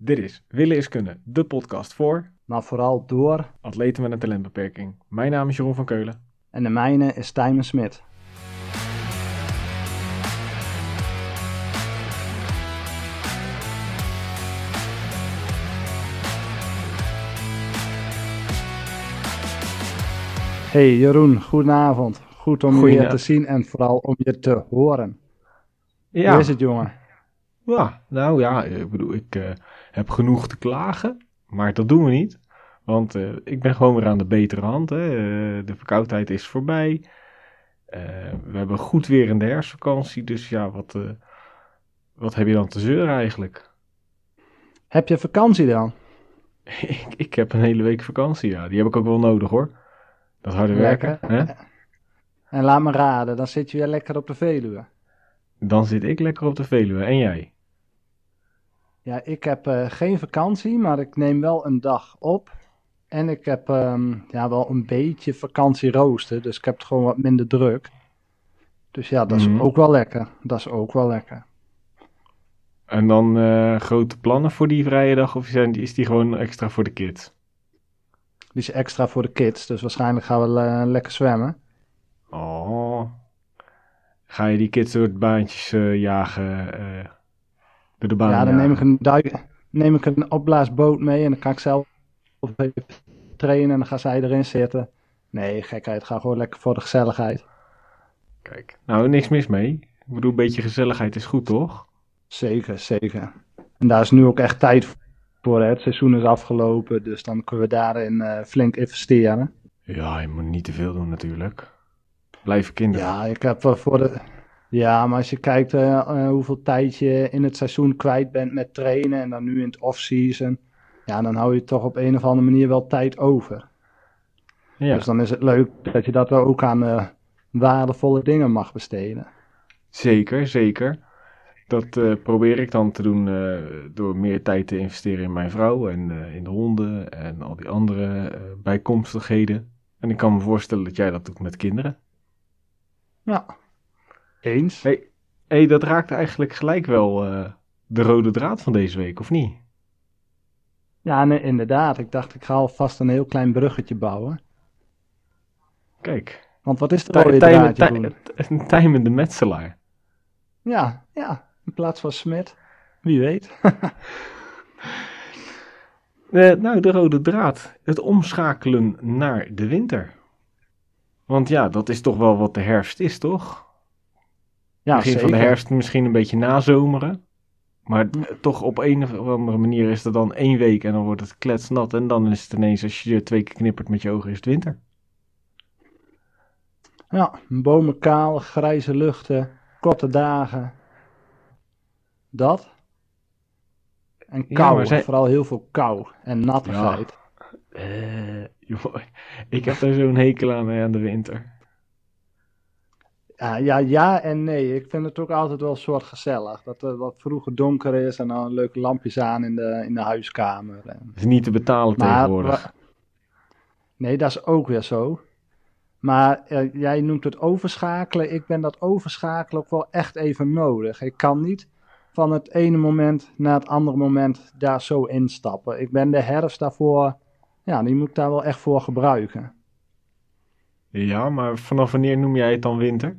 Dit is Willen is Kunnen, de podcast voor maar vooral door. atleten met een talentbeperking. Mijn naam is Jeroen van Keulen. En de mijne is Tijmen Smit. Hey Jeroen, goedenavond. Goed om je te zien en vooral om je te horen. Ja, Hoe is het jongen? Ja nou ja, ik bedoel, ik eh, heb genoeg te klagen, maar dat doen we niet. Want eh, ik ben gewoon weer aan de betere hand. Hè. Eh, de verkoudheid is voorbij. Eh, we hebben goed weer in de herfstvakantie, dus ja, wat, eh, wat heb je dan te zeuren eigenlijk? Heb je vakantie dan? ik, ik heb een hele week vakantie, ja. Die heb ik ook wel nodig hoor. Dat harde werken. Hè? En laat me raden, dan zit je weer lekker op de Veluwe. Dan zit ik lekker op de Veluwe. En jij? Ja, ik heb eh, geen vakantie, maar ik neem wel een dag op. En ik heb ehm, ja, wel een beetje vakantierooster, dus ik heb het gewoon wat minder druk. Dus ja, dat is Mhm. ook wel lekker. Dat is ook wel lekker. En dan eh, grote plannen voor die vrije dag? Of zijn, is die gewoon extra voor de kids? Die is extra voor de kids, dus waarschijnlijk gaan we eh, lekker zwemmen. Oh. Ga je die kids door het baantjes eh, jagen? Door de baan ja, dan neem ik, een duik, neem ik een opblaasboot mee en dan kan ik zelf trainen en dan gaan zij erin zitten. Nee, gekheid, ga gewoon lekker voor de gezelligheid. Kijk, nou niks mis mee. Ik bedoel, een beetje gezelligheid is goed, toch? Zeker, zeker. En daar is nu ook echt tijd voor. Hè. Het seizoen is afgelopen, dus dan kunnen we daarin eh, flink investeren. Ja, je moet niet te veel doen natuurlijk. Blijven kinderen. Ja, ik heb voor de. Ja, maar als je kijkt eh, eh, hoeveel tijd je in het seizoen kwijt bent met trainen en dan nu in het off-season, ja, dan hou je toch op een of andere manier wel tijd over. Ja, Dus dan is het leuk dat je dat ook aan eh, waardevolle dingen mag besteden. zeker, zeker. Dat probeer ik dan te doen door meer tijd te investeren in mijn vrouw en in de honden en al die andere bijkomstigheden. En ik kan me voorstellen dat jij dat doet met kinderen. Ja, eens. Hey, hey, dat raakt eigenlijk gelijk wel eh, de rode draad van deze week, of niet? Ja, nee, inderdaad. Ik dacht, ik ga alvast een heel klein bruggetje bouwen. Kijk, Want wat is de rode draad, een tijmende metselaar. Ja, ja, in plaats van Smit. Wie weet. Eh, nou, de rode draad. Het omschakelen naar de winter. Want ja, dat is toch wel wat de herfst is, toch? Ja, Begin zeker. van de herfst misschien een beetje nazomeren. Maar toch op een of andere manier is er dan één week en dan wordt het kletsnat. En dan is het ineens, als je twee keer knippert met je ogen, is het winter. Ja, bomen kaal, grijze luchten, korte dagen. Dat. En kou, zij- vooral heel veel kou en nattigheid. Eh, joh, ik heb daar zo'n hekel aan, hè, aan de winter. Ja, ja, ja en nee. Ik vind het ook altijd wel een soort gezellig. Dat het wat vroeger donker is en dan leuke lampjes aan in de, in de huiskamer. En... Dat is niet te betalen Maar, tegenwoordig. nee, dat is ook weer zo. Maar eh, jij noemt het overschakelen. Ik ben dat overschakelen ook wel echt even nodig. Ik kan niet van het ene moment naar het andere moment daar zo instappen. Ik ben de herfst daarvoor, ja, die moet ik daar wel echt voor gebruiken. Ja, maar vanaf wanneer noem jij het dan winter?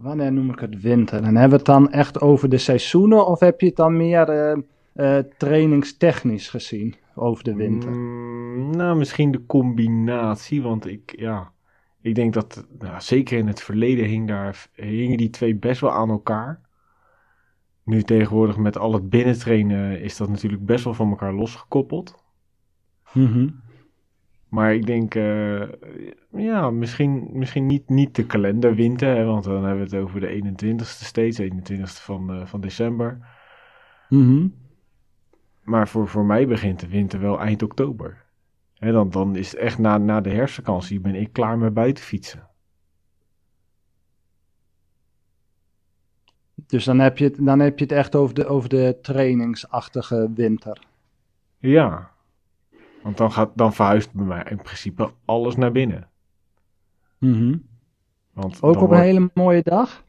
Wanneer noem ik het winter? En hebben we het dan echt over de seizoenen of heb je het dan meer eh, eh, trainingstechnisch gezien over de winter? Mm, nou, misschien de combinatie, want ik, ja, ik denk dat, nou, zeker in het verleden hing daar, hingen die twee best wel aan elkaar. Nu tegenwoordig met al het binnentrainen is dat natuurlijk best wel van elkaar losgekoppeld. Mhm. Maar ik denk, eh, ja, misschien, misschien niet, niet de kalenderwinter, hè, want dan hebben we het over de 21ste steeds, 21ste van, eh, van december. Mhm. Maar voor, voor mij begint de winter wel eind oktober. Hè, dan, dan is het echt na, na de herfstvakantie ben ik klaar met buiten fietsen. Dus dan heb je het, dan heb je het echt over de, over de trainingsachtige winter. Ja, want dan, gaat, dan verhuist bij mij in principe alles naar binnen. Mhm. Want Ook op een hele mooie dag?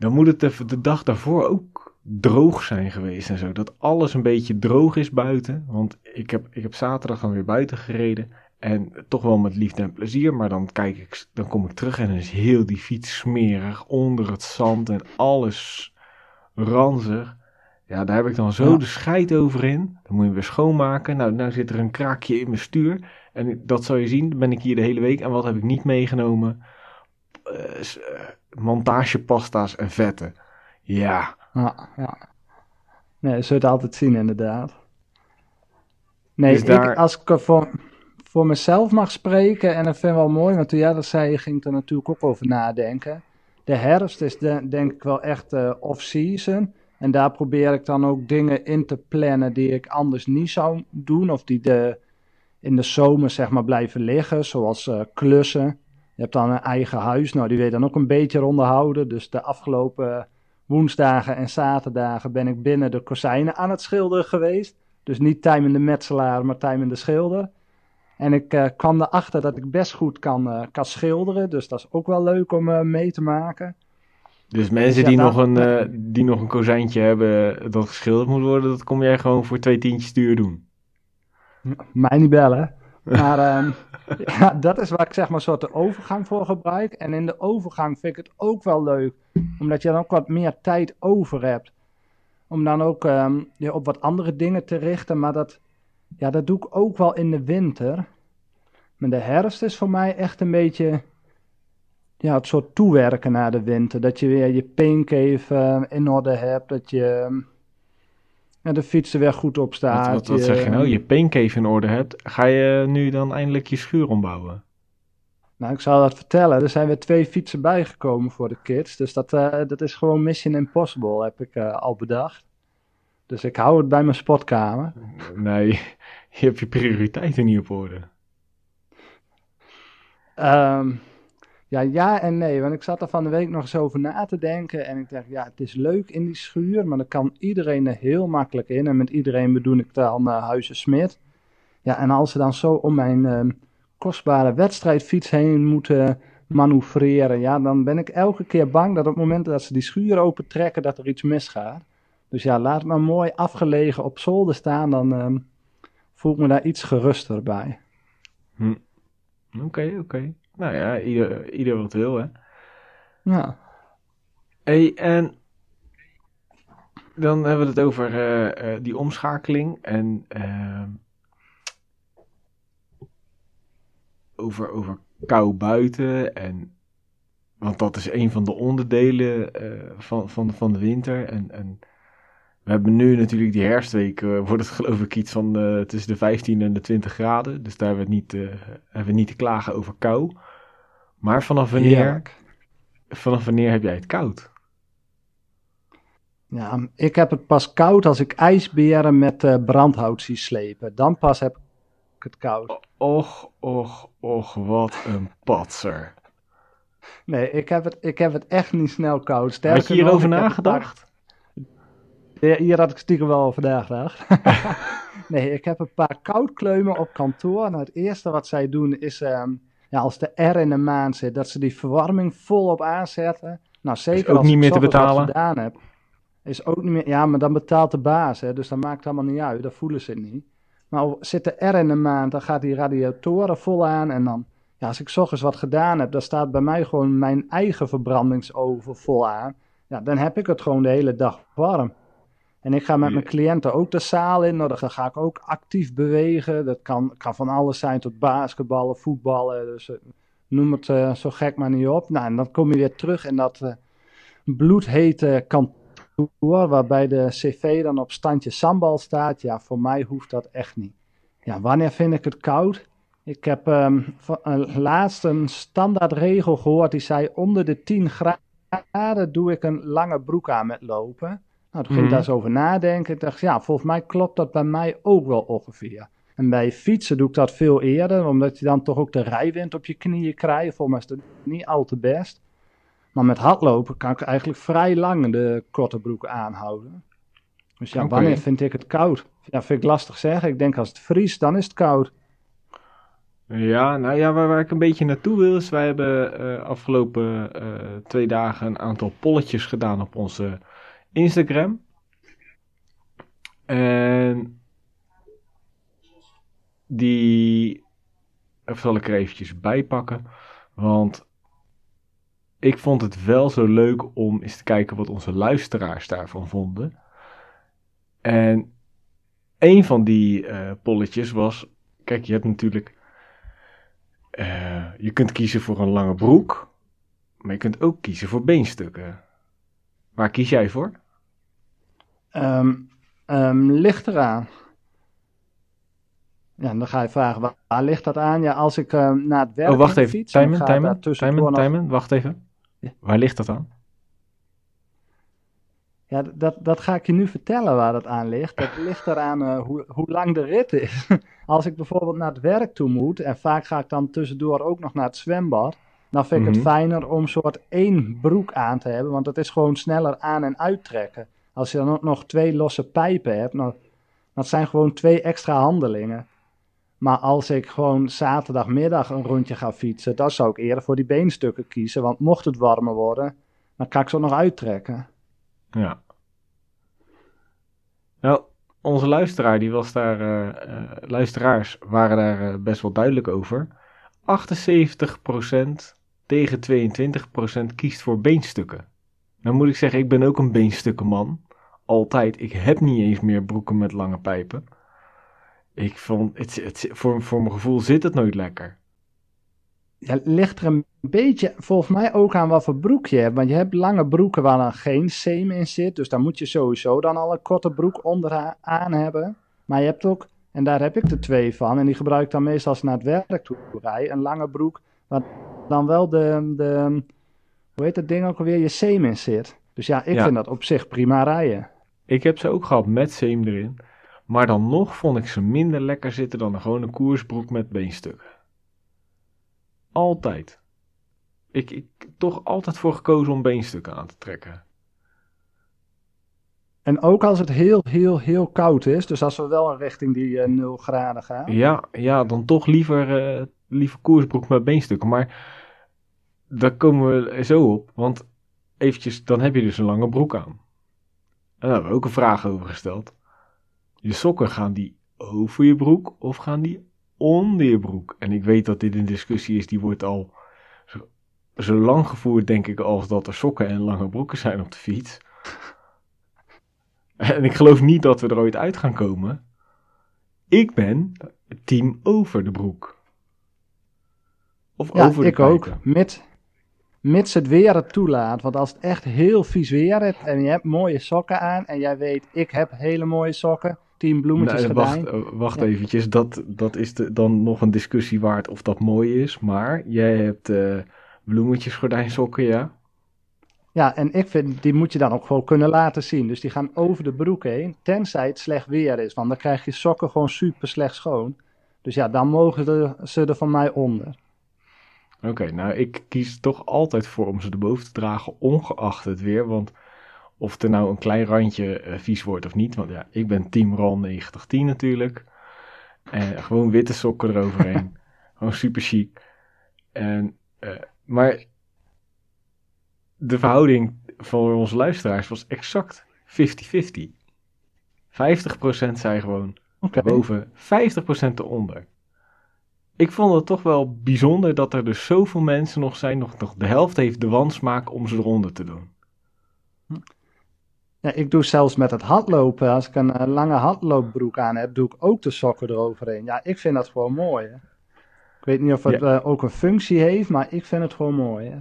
dan moet het de, de dag daarvoor ook droog zijn geweest en zo. Dat alles een beetje droog is buiten. Want ik heb, ik heb zaterdag dan weer buiten gereden. En toch wel met liefde en plezier. Maar dan, kijk ik, dan kom ik terug en dan is heel die fiets smerig onder het zand en alles ranzig. Ja, daar heb ik dan zo Ja. de scheid over in. Dan moet je weer schoonmaken. Nou, nou zit er een kraakje in mijn stuur. En dat zal je zien, dan ben ik hier de hele week. En wat heb ik niet meegenomen? Eh, eh, montagepasta's en vetten. Ja, Ja, ja. Nee, je zult het altijd zien, inderdaad. Nee, Dus daar- ik, als ik voor, voor mezelf mag spreken, en dat vind ik wel mooi, want toen jij dat zei, ging ik er natuurlijk ook over nadenken. De herfst is de- denk ik wel echt eh, off-season. En daar probeer ik dan ook dingen in te plannen die ik anders niet zou doen, of die de, in de zomer zeg maar blijven liggen, zoals eh, klussen. Je hebt dan een eigen huis, nou die weet dan ook een beetje onderhouden. Dus de afgelopen woensdagen en zaterdagen ben ik binnen de kozijnen aan het schilderen geweest. Dus niet Tijmen de metselaar, maar Tijmen de schilder. En ik eh, kwam erachter dat ik best goed kan, eh, kan schilderen. Dus dat is ook wel leuk om mee te maken. Dus mensen die, nog een, eh, die nog een kozijntje hebben dat geschilderd moet worden, dat kom jij gewoon voor twee tientjes duur doen. Mij niet bellen. Maar ehm, ja, dat is waar ik zeg maar een soort de overgang voor gebruik. En in de overgang vind ik het ook wel leuk. Omdat je dan ook wat meer tijd over hebt. Om dan ook ehm, je op wat andere dingen te richten. Maar dat, ja, dat doe ik ook wel in de winter. Maar de herfst is voor mij echt een beetje ja, het soort toewerken naar de winter. Dat je weer je paincave eh, in orde hebt. Dat je ehm, ja, de fiets er weer goed op Wat, staat. wat, wat zeg je nou? Je paincave in orde hebt. Ga je nu dan eindelijk je schuur ombouwen? Nou, ik zal dat vertellen. Er zijn weer twee fietsen bijgekomen voor de kids. Dus dat, eh, dat is gewoon Mission Impossible, heb ik eh, al bedacht. Dus ik hou het bij mijn spotkamer. Nee, je hebt je prioriteiten niet op orde. Ehm, ja, ja en nee. Want ik zat er van de week nog eens over na te denken. En ik dacht, ja, het is leuk in die schuur. Maar dan kan iedereen er heel makkelijk in. En met iedereen bedoel ik dan uh, Huizen Smit. Ja, en als ze dan zo om mijn ehm, kostbare wedstrijdfiets heen moeten manoeuvreren. Ja, dan ben ik elke keer bang dat op het moment dat ze die schuur opentrekken, dat er iets misgaat. Dus ja, laat het maar mooi afgelegen op zolder staan. Dan ehm, voel ik me daar iets geruster bij. Oké, oké. Nou ja, ieder, ieder wat wil, hè. Ja. Hey, en dan hebben we het over eh, eh, die omschakeling en eh, over, over kou buiten. En, want dat is een van de onderdelen eh, van, van, van de winter. En, en we hebben nu natuurlijk die herfstweek, wordt het geloof ik iets van tussen de 15 en de 20 graden. Dus daar hebben we, niet, hebben we niet te klagen over kou. Maar vanaf wanneer, Heerlijk. vanaf wanneer heb jij het koud? Ja, ik heb het pas koud als ik ijsberen met eh, brandhout zie slepen. Dan pas heb ik het koud. Och, och, och, wat een patser. Nee, ik heb het, ik heb het echt niet snel koud. Had Sterker je hierover nog, heb een paar- nagedacht? Ja, Hier had ik stiekem wel over nagedacht. nee, ik heb een paar koudkleumen op kantoor. Nou, het eerste wat zij doen is, ehm, ja, als de R in de maan zit, dat ze die verwarming volop aanzetten. Nou, zeker ook als niet ik meer te s'ochtends wat betalen. gedaan heb. Is ook niet meer, ja, maar dan betaalt de baas, hè, dus dat maakt allemaal niet uit. Dat voelen ze niet. Maar zit de R in de maand, dan gaat die radiatoren vol aan. En dan, ja, als ik 's ochtends wat gedaan heb, dan staat bij mij gewoon mijn eigen verbrandingsoven vol aan. Ja, dan heb ik het gewoon de hele dag warm. En ik ga met mijn cliënten ook de zaal in. Nou, dan ga ik ook actief bewegen. Dat kan, kan van alles zijn tot basketballen, voetballen. Dus eh, noem het eh, zo gek maar niet op. Nou, en dan kom je weer terug in dat eh, bloedhete kantoor. Waarbij de cv dan op standje sambal staat. Ja, voor mij hoeft dat echt niet. Ja, wanneer vind ik het koud? Ik heb van, eh, laatst een standaardregel gehoord. Die zei onder de 10 graden doe ik een lange broek aan met lopen. Nou, toen ging ik Mhm. daar eens over nadenken. Ik dacht, ja, volgens mij klopt dat bij mij ook wel ongeveer. En bij fietsen doe ik dat veel eerder, omdat je dan toch ook de rijwind op je knieën krijgt. Volgens mij is dat niet al te best. Maar met hardlopen kan ik eigenlijk vrij lang de korte broek aanhouden. Dus ja, wanneer vind ik het koud? Ja, vind ik lastig zeggen. Ik denk als het vriest, dan is het koud. Ja, nou ja, waar, waar ik een beetje naartoe wil is, wij hebben eh, afgelopen eh, twee dagen een aantal polletjes gedaan op onze Instagram. En die even zal ik er eventjes bij pakken. Want ik vond het wel zo leuk om eens te kijken wat onze luisteraars daarvan vonden. En een van die uh, polletjes was. Kijk, je hebt natuurlijk. Uh, je kunt kiezen voor een lange broek. Maar je kunt ook kiezen voor beenstukken. Waar kies jij voor? Um, um, ligt eraan. Ja, dan ga je vragen, waar, waar ligt dat aan? Ja, als ik uh, naar het werk Oh, wacht even. fiets... Timon, Timon, Timon, wacht even. Ja. Waar ligt dat aan? Ja, dat, dat ga ik je nu vertellen waar dat aan ligt. Dat ligt eraan uh, hoe, hoe lang de rit is. Als ik bijvoorbeeld naar het werk toe moet, en vaak ga ik dan tussendoor ook nog naar het zwembad, dan vind ik Mhm. het fijner om soort één broek aan te hebben, want dat is gewoon sneller aan- en uittrekken. Als je dan ook nog twee losse pijpen hebt, nou, dat zijn gewoon twee extra handelingen. Maar als ik gewoon zaterdagmiddag een rondje ga fietsen, dan zou ik eerder voor die beenstukken kiezen. Want mocht het warmer worden, dan kan ik ze ook nog uittrekken. Ja. Nou, onze luisteraar, die was daar, eh, eh, luisteraars waren daar eh, best wel duidelijk over. 78% tegen 22% kiest voor beenstukken. Nou moet ik zeggen, ik ben ook een beenstukkenman. Altijd. Ik heb niet eens meer broeken met lange pijpen. Ik vond, het, het, voor, mijn gevoel zit het nooit lekker. Ja, het ligt er een beetje volgens mij ook aan wat voor broek je hebt. Want je hebt lange broeken waar dan geen seam in zit. Dus dan moet je sowieso dan al een korte broek onderaan hebben. Maar je hebt ook, en daar heb ik er twee van. En die gebruik ik dan meestal als ik naar het werk toe rij. Een lange broek dan wel de, de hoe heet dat ding ook alweer, je seam in zit. Dus ja, ik Ja. vind dat op zich prima rijden. Ik heb ze ook gehad met zeem erin. Maar dan nog vond ik ze minder lekker zitten dan een gewone koersbroek met beenstukken. Altijd. Ik, ik toch altijd voor gekozen om beenstukken aan te trekken. En ook als het heel, heel, heel koud is. Dus als we wel richting die eh 0 graden gaan. Ja, ja dan toch liever, eh, liever koersbroek met beenstukken. Maar daar komen we zo op. Want eventjes, dan heb je dus een lange broek aan. En daar hebben we ook een vraag over gesteld. Je sokken, gaan die over je broek of gaan die onder je broek? En ik weet dat dit een discussie is, die wordt al zo, zo lang gevoerd, denk ik, als dat er sokken en lange broeken zijn op de fiets. En ik geloof niet dat we er ooit uit gaan komen. Ik ben team over de broek. Of Ja, over de ik ook. pijpen. Mits, het weer het toelaat. Want als het echt heel vies weer is en je hebt mooie sokken aan en jij weet, ik heb hele mooie sokken, tien bloemetjes Nee, wacht, gedaan. eh, wacht Ja. eventjes, dat, dat is de, dan nog een discussie waard of dat mooi is. Maar jij hebt eh bloemetjes gordijnsokken, ja? Ja, en ik vind, die moet je dan ook gewoon kunnen laten zien. Dus die gaan over de broek heen, tenzij het slecht weer is. Want dan krijg je sokken gewoon super slecht schoon. Dus ja, dan mogen de, ze er van mij onder. Oké, nou ik kies toch altijd voor om ze erboven te dragen, ongeacht het weer. Want of er nou een klein randje eh, vies wordt of niet. Want ja, ik ben team RAL 9010 natuurlijk. En gewoon witte sokken eroverheen. gewoon super chic. En, eh, maar de verhouding voor onze luisteraars was exact 50-50. 50% zei gewoon boven, 50% eronder. Ik vond het toch wel bijzonder dat er dus zoveel mensen nog zijn, nog, nog de helft heeft de wansmaak om ze eronder te doen. Ja, ik doe zelfs met het hardlopen. Als ik een eh, lange hardloopbroek aan heb, doe ik ook de sokken eroverheen. Ja, ik vind dat gewoon mooi. Hè? Ik weet niet of het eh, ook een functie heeft, maar ik vind het gewoon mooi. Hè?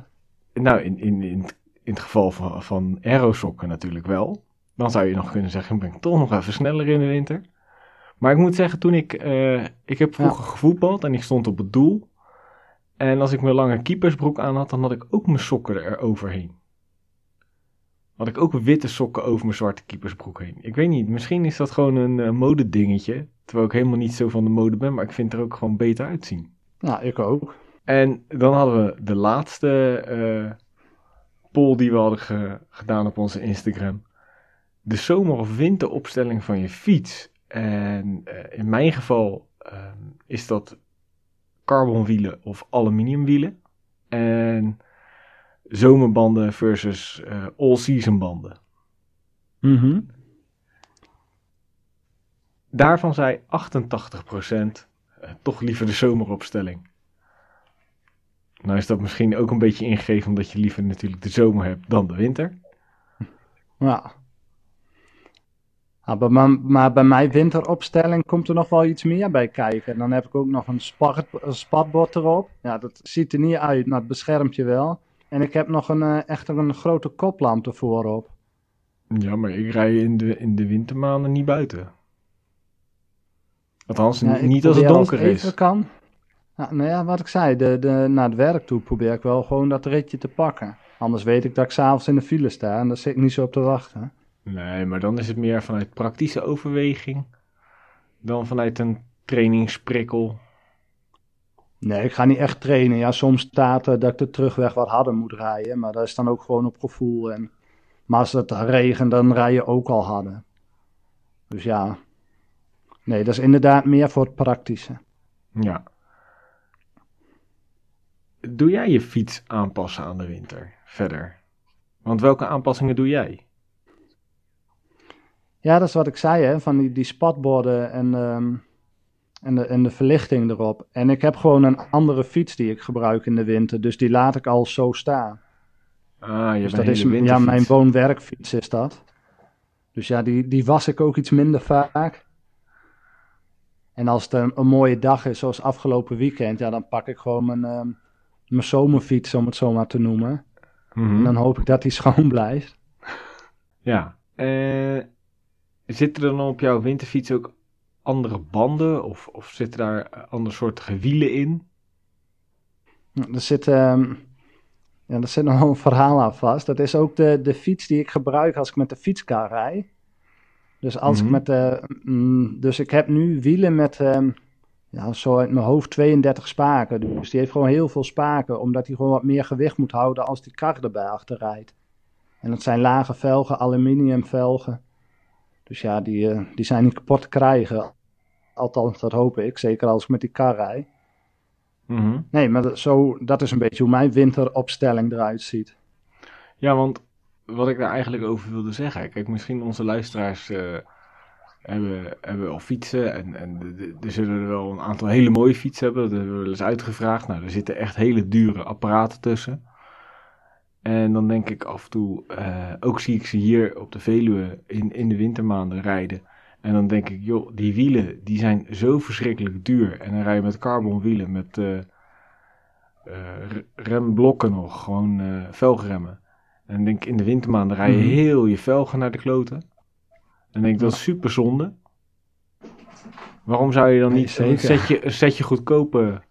Nou, in, in, in, het- in het geval van, van aerosokken natuurlijk wel. Dan zou je nog kunnen zeggen, ik ben toch nog even sneller in de winter. Maar ik moet zeggen, toen ik, eh, ik heb vroeger gevoetbald en ik stond op het doel. En als ik mijn lange keepersbroek aan had, dan had ik ook mijn sokken er overheen. Had ik ook witte sokken over mijn zwarte keepersbroek heen. Ik weet niet, misschien is dat gewoon een eh, modedingetje. Terwijl ik helemaal niet zo van de mode ben, maar ik vind het er ook gewoon beter uitzien. Nou, ik ook. En dan hadden we de laatste eh, poll die we hadden ge- gedaan op onze Instagram. De zomer- of winteropstelling van je fiets. En eh, in mijn geval ehm, is dat carbonwielen of aluminiumwielen. En zomerbanden versus eh, all-season banden. Mhm. daarvan zei 88% eh, toch liever de zomeropstelling. Nou is dat misschien ook een beetje ingegeven omdat je liever natuurlijk de zomer hebt dan de winter. Ja. Ah, maar, maar bij mijn winteropstelling komt er nog wel iets meer bij kijken. En dan heb ik ook nog een, een spatbord erop. Ja, dat ziet er niet uit, maar het beschermt je wel. En ik heb nog een, uh, echt een grote koplamp ervoor op. Ja, maar ik rij in de, in de wintermaanden niet buiten. Althans, Ja, niet als het donker het is. kan. Ja, nou ja, wat ik zei, de, de, naar het werk toe probeer ik wel gewoon dat ritje te pakken. Anders weet ik dat ik s'avonds in de file sta en daar zit ik niet zo op te wachten. Nee, maar dan is het meer vanuit praktische overweging dan vanuit een trainingsprikkel. Nee, ik ga niet echt trainen. Ja, soms staat er dat ik de terugweg wat harder moet rijden, maar dat is dan ook gewoon op gevoel. En, maar als het regent, dan rij je ook al harder. Dus ja, nee, dat is inderdaad meer voor het praktische. Ja. Doe jij je fiets aanpassen aan de winter verder? Want welke aanpassingen doe jij? Ja, dat is wat ik zei, hè, van die, die spatborden en, ehm, en, de, en de verlichting erop. En ik heb gewoon een andere fiets die ik gebruik in de winter, dus die laat ik al zo staan. Ah, je Dus dat is ja, mijn woon-werkfiets is dat. Dus ja, die, die was ik ook iets minder vaak. En als het een, een mooie dag is, zoals afgelopen weekend, ja, dan pak ik gewoon mijn, ehm, mijn zomerfiets, om het zo maar te noemen. Mhm. En dan hoop ik dat die schoon blijft. Ja. Eh, zitten er dan op jouw winterfiets ook andere banden? Of, of zitten daar eh, andersoortige wielen in? Er zit, ehm, ja, er zit nog een verhaal aan vast. Dat is ook de, de fiets die ik gebruik als ik met de fietskar rij. Dus als Mhm. ik met de. mm, dus ik heb nu wielen met. ehm, ja, zo uit mijn hoofd 32 spaken. Dus die heeft gewoon heel veel spaken. Omdat hij gewoon wat meer gewicht moet houden als die kar erbij achter rijdt. En dat zijn lage velgen, aluminium velgen. Dus ja, die, eh, die zijn niet kapot te krijgen. Althans, dat hoop ik. Zeker als ik met die kar rijd. Mhm. Nee, maar dat, zo, dat is een beetje hoe mijn winteropstelling eruit ziet. Ja, want wat ik daar eigenlijk over wilde zeggen. Kijk, misschien onze luisteraars eh, hebben, hebben al fietsen. En, en er zullen er wel een aantal hele mooie fietsen hebben. Dat hebben we wel eens uitgevraagd. Nou, er zitten echt hele dure apparaten tussen. En dan denk ik af en toe, eh, ook zie ik ze hier op de Veluwe in, in de wintermaanden rijden. En dan denk ik, joh, die wielen die zijn zo verschrikkelijk duur. En dan rij je met carbonwielen, met eh, eh, remblokken nog, gewoon eh, velgremmen. En dan denk ik, in de wintermaanden rij je Mhm. heel je velgen naar de kloten. En dan denk ik, dat is super zonde. Waarom zou je dan Nee, niet een setje, een setje goedkope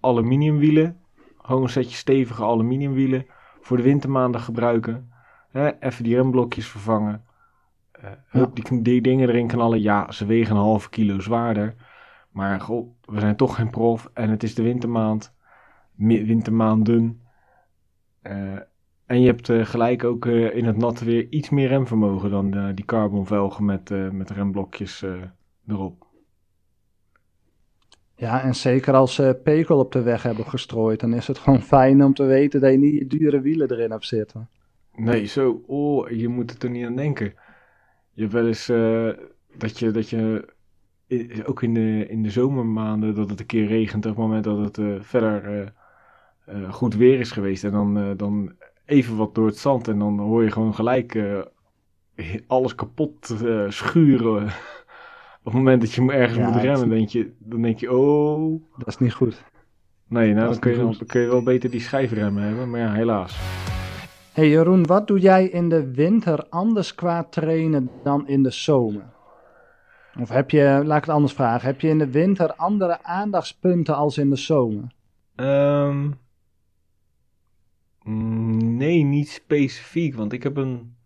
aluminiumwielen, gewoon een setje stevige aluminiumwielen, voor de wintermaanden gebruiken. Hè, even die remblokjes vervangen. Eh, hup, die, die dingen erin knallen. Ja, ze wegen een halve kilo zwaarder. Maar goh, we zijn toch geen prof en het is de wintermaand. Wintermaanden. Eh, en je hebt eh, gelijk ook in het natte weer iets meer remvermogen dan die carbonvelgen met, met remblokjes erop. Ja, en zeker als ze pekel op de weg hebben gestrooid, dan is het gewoon fijn om te weten dat je niet dure wielen erin hebt zitten. Nee, zo. Oh, je moet er niet aan denken. Je hebt wel eens eh, dat je, dat je ook in de, in de zomermaanden, dat het een keer regent op het moment dat het eh, verder eh, goed weer is geweest. En dan, dan even wat door het zand en dan hoor je gewoon gelijk alles kapot schuren. Op het moment dat je hem ergens Ja, moet het- remmen, denk je, dan denk je, oh... Dat is niet goed. Nee, nou, dan kun, je, dan kun je wel beter die schijfremmen hebben, maar ja, helaas. hey Jeroen, wat doe jij in de winter anders qua trainen dan in de zomer? Of heb je, laat ik het anders vragen, heb je in de winter andere aandachtspunten als in de zomer? Ehm, nee, niet specifiek, want ik heb een,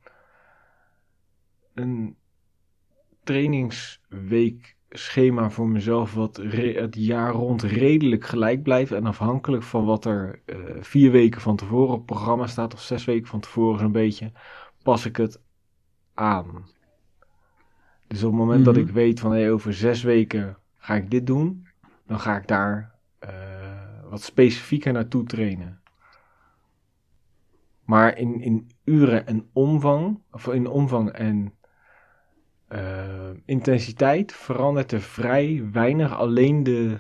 een trainingsweekschema voor mezelf wat het jaar rond redelijk gelijk blijft. En afhankelijk van wat er eh, vier weken van tevoren op het programma staat, of zes weken van tevoren zo'n beetje, pas ik het aan. Dus op het moment dat Mhm. ik weet van hey, over zes weken ga ik dit doen, dan ga ik daar eh, wat specifieker naartoe trainen. Maar in, in uren en omvang, of in omvang en eh, intensiteit verandert er vrij weinig. Alleen de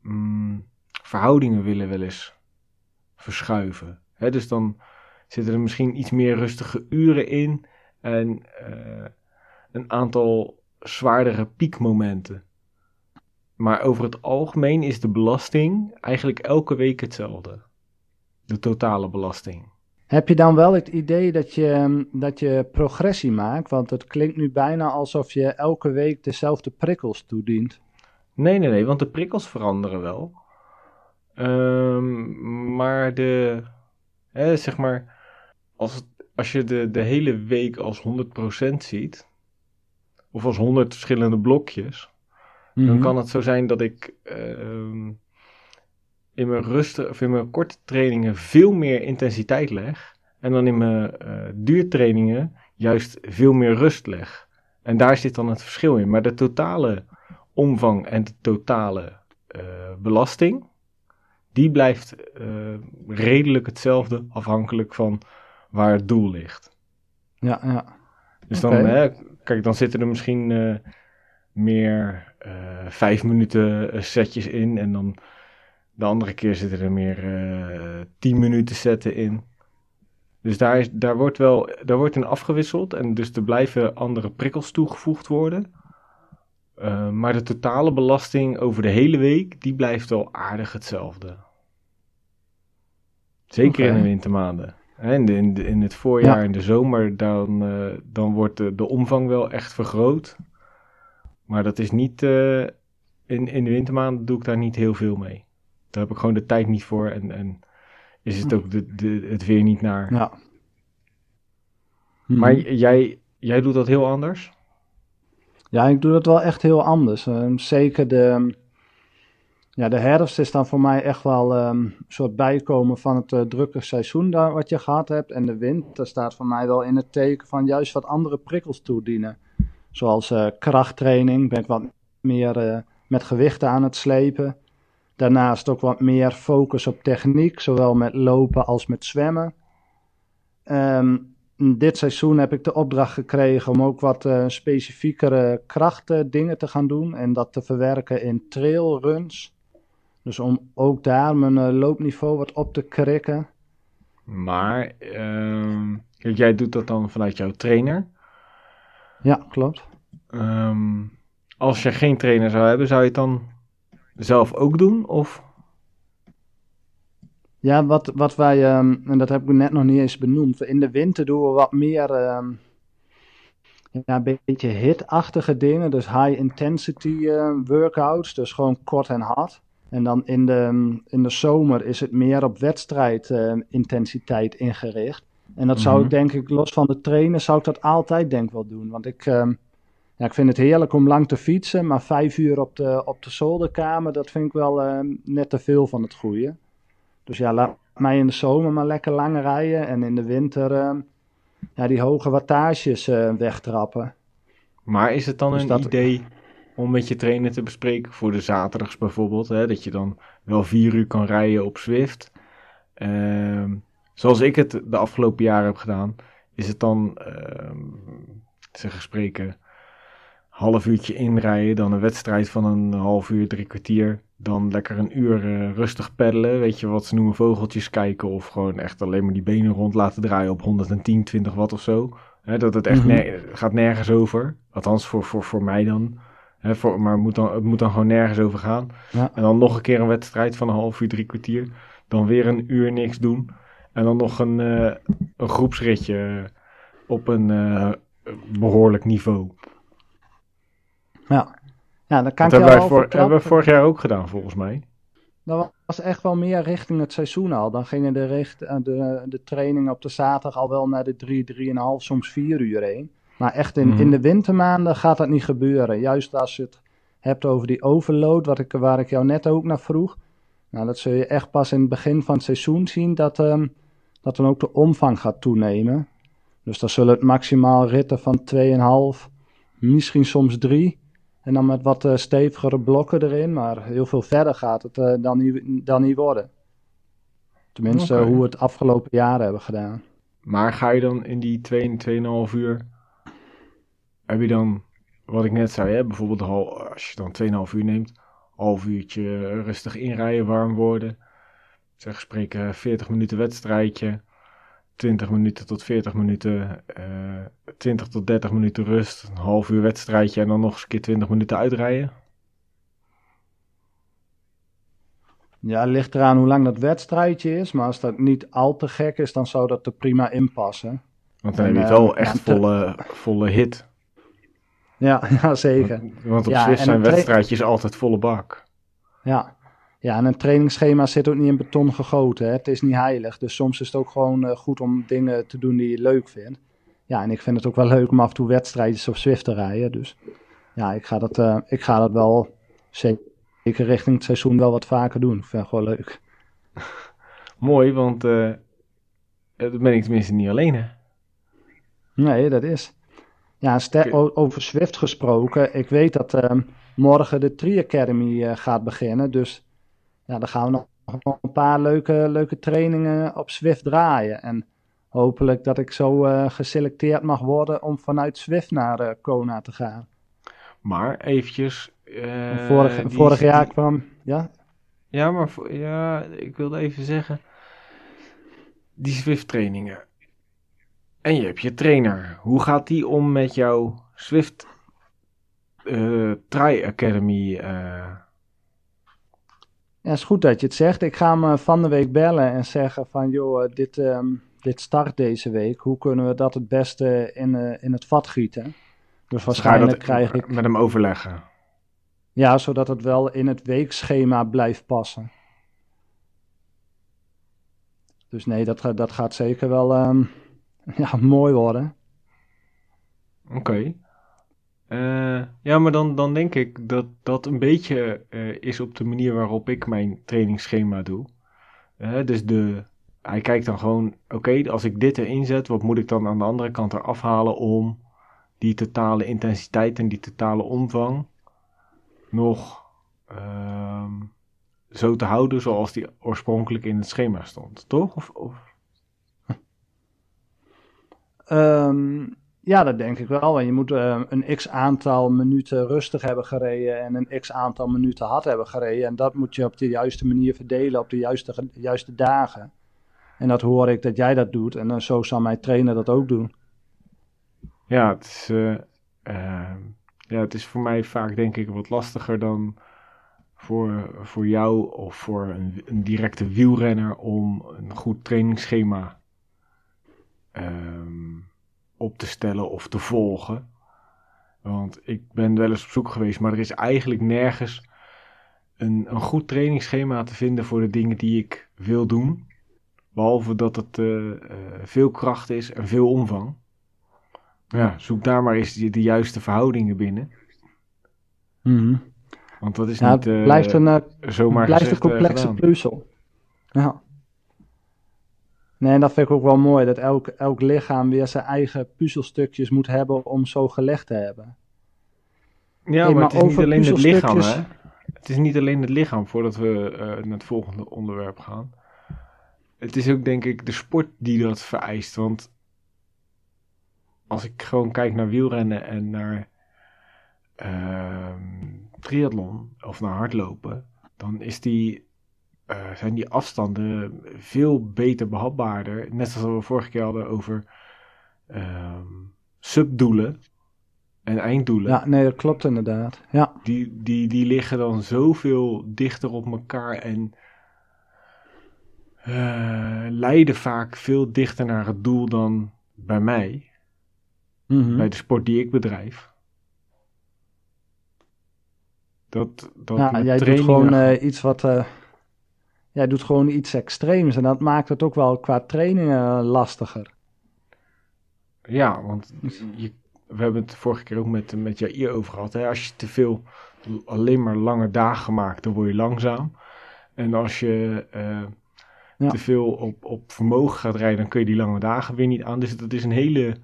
mm, verhoudingen willen wel eens verschuiven. Hè, dus dan zitten er misschien iets meer rustige uren in en uh, een aantal zwaardere piekmomenten. Maar over het algemeen is de belasting eigenlijk elke week hetzelfde. De totale belasting. Heb je dan wel het idee dat je, dat je progressie maakt? Want het klinkt nu bijna alsof je elke week dezelfde prikkels toedient. Nee, nee, nee, want de prikkels veranderen wel. Um, maar de, hè, zeg maar, als, als je de, de hele week als 100% ziet, of als 100 verschillende blokjes, dan mhm. kan het zo zijn dat ik uh, in mijn rust of in mijn korte trainingen veel meer intensiteit leg. En dan in mijn uh, duurtrainingen juist veel meer rust leg. En daar zit dan het verschil in. Maar de totale omvang en de totale uh, belasting, die blijft uh, redelijk hetzelfde afhankelijk van waar het doel ligt. Ja, ja. Dus dan, hè, kijk, dan zitten er misschien meer vijf minuten setjes in. En dan de andere keer zitten er meer uh, tien minuten zetten in. Dus daar, is, daar, wordt wel, daar wordt in afgewisseld. En dus er blijven andere prikkels toegevoegd worden. maar de totale belasting over de hele week, die blijft wel aardig hetzelfde. Zeker in de wintermaanden. In, in, in het voorjaar en de zomer, dan, uh, dan wordt de, de omvang wel echt vergroot. Maar dat is niet. Uh, in, in de wintermaanden doe ik daar niet heel veel mee. Daar heb ik gewoon de tijd niet voor en, en is het ook de, de, het weer niet naar. Ja. Maar mhm. jij, jij doet dat heel anders? Ja, ik doe dat wel echt heel anders. Uh, zeker de ja, de herfst is dan voor mij echt wel um, een soort bijkomen van het uh, drukke seizoen daar, wat je gehad hebt. En de winter staat voor mij wel in het teken van juist wat andere prikkels toedienen. Zoals uh, krachttraining, ben ik wat meer uh, met gewichten aan het slepen. Daarnaast ook wat meer focus op techniek, zowel met lopen als met zwemmen. Um, dit seizoen heb ik de opdracht gekregen om ook wat uh, specifiekere krachtdingen te gaan doen. En dat te verwerken in trailruns. Dus om ook daar mijn uh, loopniveau wat op te krikken. Maar uh, jij doet dat dan vanuit jouw trainer? Ja, klopt. Um, als je geen trainer zou hebben, zou je het dan zelf ook doen? Of? Ja, wat, wat wij, um, en dat heb ik net nog niet eens benoemd. In de winter doen we wat meer um, ja, een beetje hitachtige dingen. Dus high intensity uh, workouts. Dus gewoon kort en hard. En dan in de, in de zomer is het meer op wedstrijdintensiteit uh, ingericht. En dat zou ik mhm. denk ik, los van de trainen, zou ik dat altijd denk wel doen. Want ik, ja, ik vind het heerlijk om lang te fietsen, maar vijf uur op de, op de zolderkamer, dat vind ik wel uh, net te veel van het goede. Dus ja, laat mij in de zomer maar lekker lang rijden en in de winter ehm, ja, die hoge wattages uh, wegtrappen. Maar is het dan dus een idee om met je trainer te bespreken voor de zaterdags bijvoorbeeld. Hè, dat je dan wel vier uur kan rijden op Swift. Uh, zoals ik het de afgelopen jaren heb gedaan, is het dan, zeg spreken, half uurtje inrijden, dan een wedstrijd van een half uur, drie kwartier. Dan lekker een uur uh, rustig peddelen, weet je wat ze noemen, vogeltjes kijken of gewoon echt alleen maar die benen rond laten draaien op 110, 20 watt of zo. dat het echt mm gaat nergens over. Althans voor, voor, voor mij dan. Voor, maar het moet, dan, het moet dan gewoon nergens over gaan. Ja. En dan nog een keer een wedstrijd van een half uur, drie kwartier. Dan weer een uur niks doen. En dan nog een, uh, een groepsritje op een uh, behoorlijk niveau. Ja, ja dat kan dat hebben, wij voor, hebben we vorig jaar ook gedaan, volgens mij. Dat was echt wel meer richting het seizoen al. Dan gingen de, richt, eh, de, de trainingen op de zaterdag al wel naar de drie, drieënhalf, soms vier uur heen. Maar echt in, in mhm. de wintermaanden gaat dat niet gebeuren. Juist als je het hebt over die overload, wat ik, waar ik jou net ook naar vroeg. Nou, dat zul je echt pas in het begin van het seizoen zien, dat, um, dat dan ook de omvang gaat toenemen. Dus dan zullen het maximaal ritten van 2,5, misschien soms 3. En dan met wat uh, stevigere blokken erin, maar heel veel verder gaat het uh, dan, niet, dan niet worden. Tenminste, hoe we het afgelopen jaren hebben gedaan. Maar ga je dan in die 2,5 uur heb je dan wat ik net zei, hè, bijvoorbeeld als je dan 2,5 uur neemt, half uurtje rustig inrijden, warm worden. Zeg, spreken 40 minuten wedstrijdje, 20 minuten tot 40 minuten, eh 20 tot 30 minuten rust, een half uur wedstrijdje en dan nog eens een keer 20 minuten uitrijden. Ja, het ligt eraan hoe lang dat wedstrijdje is. Maar als dat niet al te gek is, dan zou dat er prima in passen. Want dan En, heb je het wel eh, echt ja, te- volle, volle hit. Ja, ja zeker. Want op Ja, zijn wedstrijdjes altijd volle bak. Ja. Ja, en een trainingsschema zit ook niet in beton gegoten. Hè. Het is niet heilig. Dus soms is het ook gewoon eh, goed om dingen te doen die je leuk vindt. Ja, en ik vind het ook wel leuk om af en toe wedstrijdjes op Zwift te rijden. Dus ja, ik ga dat, eh, ik ga dat wel zeker richting het seizoen wel wat vaker doen. Ik vind het gewoon leuk. Mooi, want eh dan ben ik tenminste niet alleen hè. Nee, dat is. Ja, over Swift gesproken. Ik weet dat ehm, morgen de Tri Academy gaat beginnen. Dus ja, dan gaan we nog een paar leuke, leuke trainingen op Swift draaien. En hopelijk dat ik zo eh, geselecteerd mag worden om vanuit Swift naar eh, Kona te gaan. Maar eventjes... eh, vorig die- vorig die- jaar kwam. Ja, Ja, maar ja, ik wilde even zeggen... Die Swift trainingen. En je hebt je trainer. Hoe gaat die om met jouw Swift eh Tri Academy? Ja, is goed dat je het zegt. Ik ga hem eh, van de week bellen en zeggen van, joh, eh, dit, ehm, dit start deze week. Hoe kunnen we dat het beste in, eh, in het vat gieten? Dus waarschijnlijk krijg ik, met hem overleggen? ja, zodat het wel in het weekschema blijft passen. Dus nee, dat, gaat- dat gaat zeker wel ehm, ja, mooi worden. Oké. Eh, ja, maar dan, dan denk ik dat dat een beetje eh, is op de manier waarop ik mijn trainingsschema doe. Eh, dus de, hij kijkt dan gewoon, oké, als ik dit erin zet, wat moet ik dan aan de andere kant eraf halen om die totale intensiteit en die totale omvang nog ehm, zo te houden zoals die oorspronkelijk in het schema stond, toch? Of, of? Ehm, ja, dat denk ik wel. En je moet eh, een x aantal minuten rustig hebben gereden en een x aantal minuten hard hebben gereden. En dat moet je op de juiste manier verdelen op de juiste, juiste dagen. En dat hoor ik dat jij dat doet. En eh, zo zal mijn trainer dat ook doen. Ja, het is, eh, ehm, ja, het is voor mij vaak denk ik wat lastiger dan voor, voor jou of voor een, directe wielrenner om een goed trainingsschema ehm, op te stellen of te volgen. Want ik ben wel eens op zoek geweest, maar er is eigenlijk nergens een, een goed trainingsschema te vinden voor de dingen die ik wil doen. Behalve dat het eh, eh, veel kracht is en veel omvang. Ja, zoek daar maar eens de, de juiste verhoudingen binnen. Want dat is niet eh, blijft een, zomaar blijft een complexe gedaan. puzzel. Ja. Nee, en dat vind ik ook wel mooi. Dat elk, elk lichaam weer zijn eigen puzzelstukjes moet hebben om zo gelegd te hebben. Ja, Hey, maar, maar het is niet alleen het lichaam, hè? Het is niet alleen het lichaam voordat we eh, naar het volgende onderwerp gaan. Het is ook, denk ik, de sport die dat vereist. Want als ik gewoon kijk naar wielrennen en naar ehm, triathlon of naar hardlopen, dan is die, eh, zijn die afstanden veel beter behapbaarder. Net zoals we vorige keer hadden over ehm, subdoelen en einddoelen Ja, nee, dat klopt inderdaad. Ja, die, die, die liggen dan zoveel dichter op elkaar en eh, leiden vaak veel dichter naar het doel dan bij mij, Mhm. bij de sport die ik bedrijf. Dat, dat ja jij doet gewoon eh, iets wat... jij doet gewoon iets extreems en dat maakt het ook wel qua trainingen lastiger. Ja, want je, we hebben het vorige keer ook met, met Jair over gehad. Hè? Als je te veel alleen maar lange dagen maakt, dan word je langzaam. En als je Ja. te veel op, op vermogen gaat rijden, dan kun je die lange dagen weer niet aan. Dus dat is een hele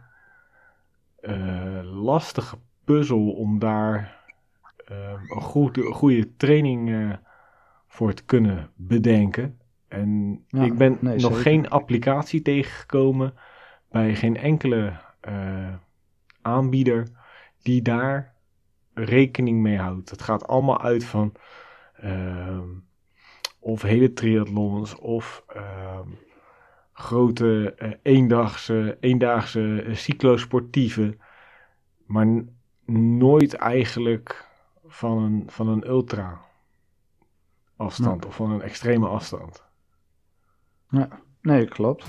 eh, lastige puzzel om daar eh, een goede, goede training voor te kunnen bedenken. En Ja, ik ben nee, nog zeker. geen applicatie tegengekomen bij geen enkele eh, aanbieder die daar rekening mee houdt. Het gaat allemaal uit van ehm, of hele triathlons of ehm, grote eendagse, eendaagse uh, cyclosportieve. Maar nooit eigenlijk van een, van een ultra afstand Ja. of van een extreme afstand. Ja, nee, klopt.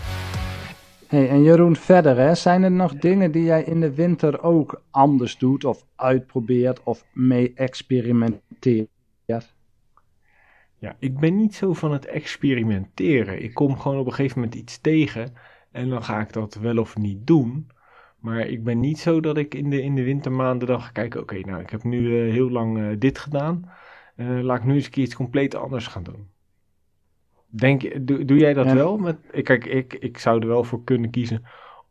Hey, en Jeroen, verder, hè, zijn er nog dingen die jij in de winter ook anders doet of uitprobeert of mee experimenteert? Ja, ik ben niet zo van het experimenteren. Ik kom gewoon op een gegeven moment iets tegen en dan ga ik dat wel of niet doen. Maar ik ben niet zo dat ik in de, in de wintermaanden dan ga kijken, oké, nou, ik heb nu eh, heel lang eh, dit gedaan. Eh, laat ik nu eens een keer iets compleet anders gaan doen. Denk, doe, jij dat Ja. wel? Met, ik- kijk, ik, ik zou er wel voor kunnen kiezen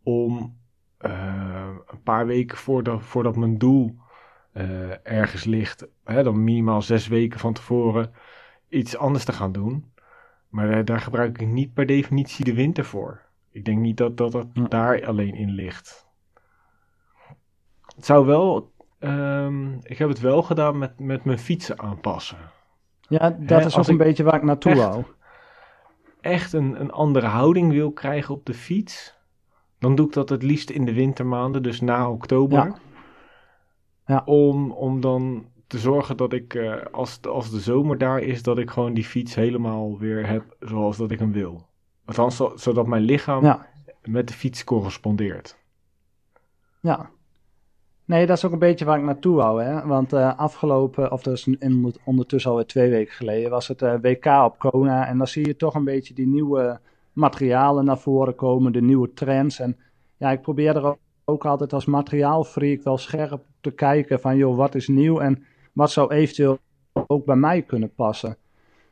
om eh, een paar weken voordat, voordat mijn doel eh, ergens ligt, hè, dan minimaal zes weken van tevoren, iets anders te gaan doen. Maar eh, daar gebruik ik niet per definitie de winter voor. Ik denk niet dat dat, dat Ja. daar alleen in ligt. Het zou wel. Ehm, ik heb het wel gedaan met, met mijn fietsen aanpassen. Ja, dat is ook een beetje waar ik naartoe echt- wou. Echt een, een andere houding wil krijgen op de fiets. Dan doe ik dat het liefst in de wintermaanden, dus na oktober. Ja. Ja. Om, om dan te zorgen dat ik, eh, als, de- als de zomer daar is, dat ik gewoon die fiets helemaal weer heb zoals dat ik hem wil. Althans, zo- zodat mijn lichaam Ja. met de fiets correspondeert. Ja. Nee, dat is ook een beetje waar ik naartoe wou. Hè? Want eh, afgelopen, of dat is in- ondertussen alweer twee weken geleden, was het eh, WK op Kona. En dan zie je toch een beetje die nieuwe materialen naar voren komen, de nieuwe trends. En ja, ik probeer er ook, ook altijd als materiaalfreak wel scherp te kijken van, joh, wat is nieuw en wat zou eventueel ook bij mij kunnen passen.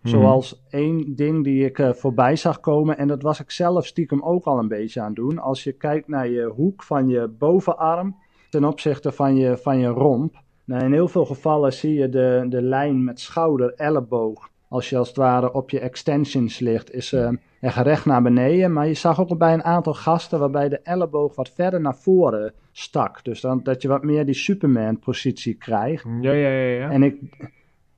Mhm. Zoals één ding die ik eh, voorbij zag komen, en dat was ik zelf stiekem ook al een beetje aan het doen. Als je kijkt naar je hoek van je bovenarm ten opzichte van je, van je romp. Nou, in heel veel gevallen zie je de, de lijn met schouder, elleboog. Als je als het ware op je extensions ligt, is eh echt recht naar beneden. Maar je zag ook bij een aantal gasten waarbij de elleboog wat verder naar voren stak. Dus dan, dat je wat meer die Superman-positie krijgt. Ja, ja, ja. ja. En ik,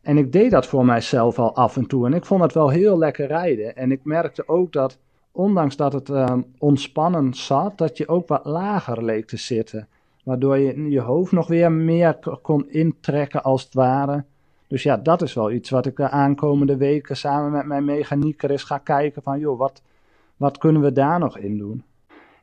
en ik deed dat voor mijzelf al af en toe. En ik vond het wel heel lekker rijden. En ik merkte ook dat, ondanks dat het eh, ontspannen zat, dat je ook wat lager leek te zitten. Waardoor je je hoofd nog weer meer kon intrekken als het ware. Dus ja, dat is wel iets wat ik de aankomende weken samen met mijn mechanieker eens ga kijken van, joh, wat, wat kunnen we daar nog in doen?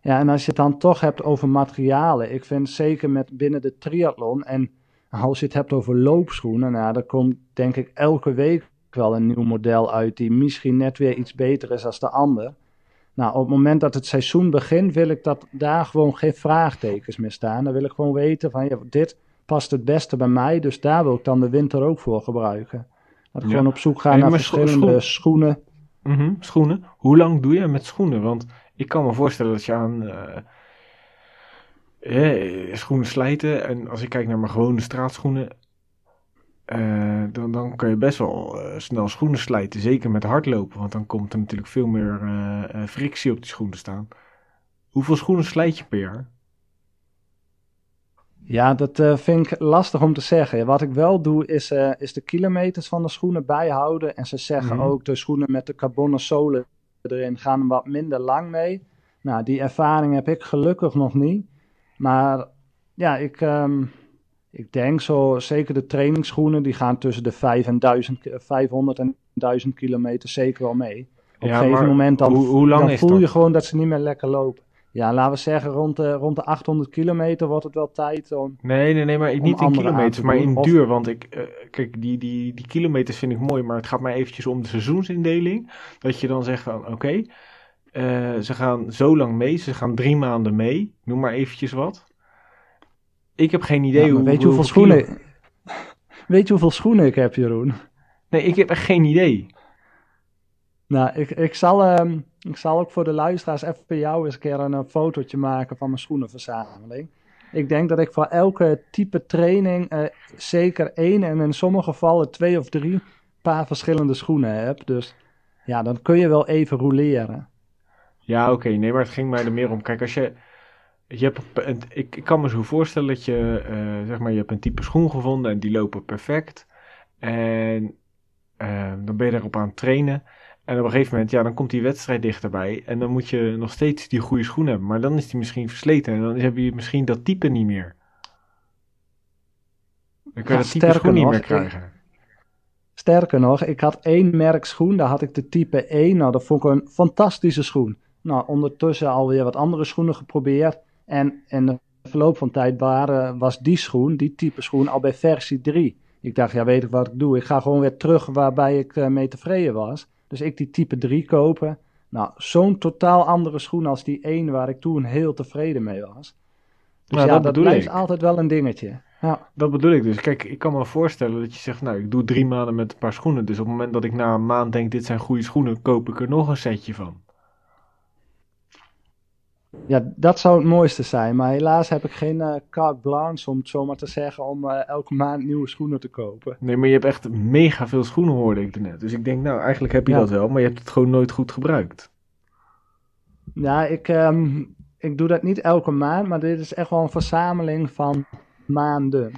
Ja, en als je het dan toch hebt over materialen, ik vind zeker met binnen de triathlon en als je het hebt over loopschoenen, nou, er komt denk ik elke week wel een nieuw model uit die misschien net weer iets beter is als de ander. Nou, op het moment dat het seizoen begint, wil ik dat daar gewoon geen vraagtekens meer staan. Dan wil ik gewoon weten van, ja, dit past het beste bij mij, dus daar wil ik dan de winter ook voor gebruiken. Dat ik Ja. gewoon op zoek ga Hey, naar scho- verschillende schoen- schoenen. Mhm, Schoenen. Hoe lang doe je met schoenen? Want ik kan me voorstellen dat je aan eh, schoenen slijten. En als ik kijk naar mijn gewone straatschoenen. Eh, dan, dan kan je best wel eh, snel schoenen slijten. Zeker met hardlopen. Want dan komt er natuurlijk veel meer eh, frictie op die schoenen staan. Hoeveel schoenen slijt je per jaar? Ja, dat vind ik lastig om te zeggen. Wat ik wel doe, is, is de kilometers van de schoenen bijhouden. En ze zeggen Mhm. ook, de schoenen met de carbonen zolen erin gaan wat minder lang mee. Nou, die ervaring heb ik gelukkig nog niet. Maar ja, ik, ehm, ik denk zo, zeker de trainingsschoenen, die gaan tussen de 5 en 1000, ki- 500 en 1000 kilometer zeker wel mee. Op Ja, een gegeven moment dan, hoe- dan voel dat? je gewoon dat ze niet meer lekker lopen. Ja, laten we zeggen, rond de, rond de 800 kilometer wordt het wel tijd om... Nee, nee, nee, maar niet in kilometers, te maar in of- duur. Want ik, eh, kijk, die, die, die kilometers vind ik mooi, maar het gaat mij eventjes om de seizoensindeling. Dat je dan zegt van, oké, eh, ze gaan zo lang mee, ze gaan drie maanden mee, noem maar eventjes wat. Ik heb geen idee Ja, hoe, weet je hoeveel kilo- schoenen... Weet je hoeveel schoenen ik heb, Jeroen? Nee, ik heb echt geen idee. Nou, ik, ik, zal, ehm, ik zal ook voor de luisteraars even bij jou eens een keer een, eh, fotootje maken van mijn schoenenverzameling. Ik denk dat ik voor elke type training eh, zeker één en in sommige gevallen twee of drie paar verschillende schoenen heb. Dus ja, dan kun je wel even roleren. Ja, oké, nee, maar het ging mij er meer om. Kijk, als je, je hebt een- ik, ik kan me zo voorstellen dat je, eh, zeg maar, je hebt een type schoen gevonden en die lopen perfect. En eh, dan ben je daarop aan het trainen. En op een gegeven moment, ja, dan komt die wedstrijd dichterbij. En dan moet je nog steeds die goede schoen hebben. Maar dan is die misschien versleten en dan heb je misschien dat type niet meer. Dan kan Ja, je dat type schoen niet meer krijgen. Sterker nog, ik had één merk schoen, daar had ik de type 1. Nou, dat vond ik een fantastische schoen. Nou, ondertussen alweer wat andere schoenen geprobeerd. En in de verloop van tijd waren, was die schoen, die type schoen, al bij versie 3. Ik dacht, ja, weet ik wat ik doe? Ik ga gewoon weer terug waarbij ik eh, mee tevreden was. Dus ik die type 3 kopen. Nou, zo'n totaal andere schoen als die 1 waar ik toen heel tevreden mee was. Dus Nou, ja, dat dat, blijft ik. altijd wel een dingetje. Ja. Dat bedoel ik dus. Kijk, ik kan me voorstellen dat je zegt, nou, ik doe drie maanden met een paar schoenen. Dus op het moment dat ik na een maand denk, dit zijn goede schoenen, koop ik er nog een setje van. Ja, dat zou het mooiste zijn. Maar helaas heb ik geen eh carte blanche, om het zo maar te zeggen, om eh, elke maand nieuwe schoenen te kopen. Nee, maar je hebt echt mega veel schoenen, hoorde ik net. Dus ik denk, nou, eigenlijk heb je Ja. dat wel, maar je hebt het gewoon nooit goed gebruikt. Ja, ik, ehm, ik doe dat niet elke maand, maar dit is echt wel een verzameling van maanden.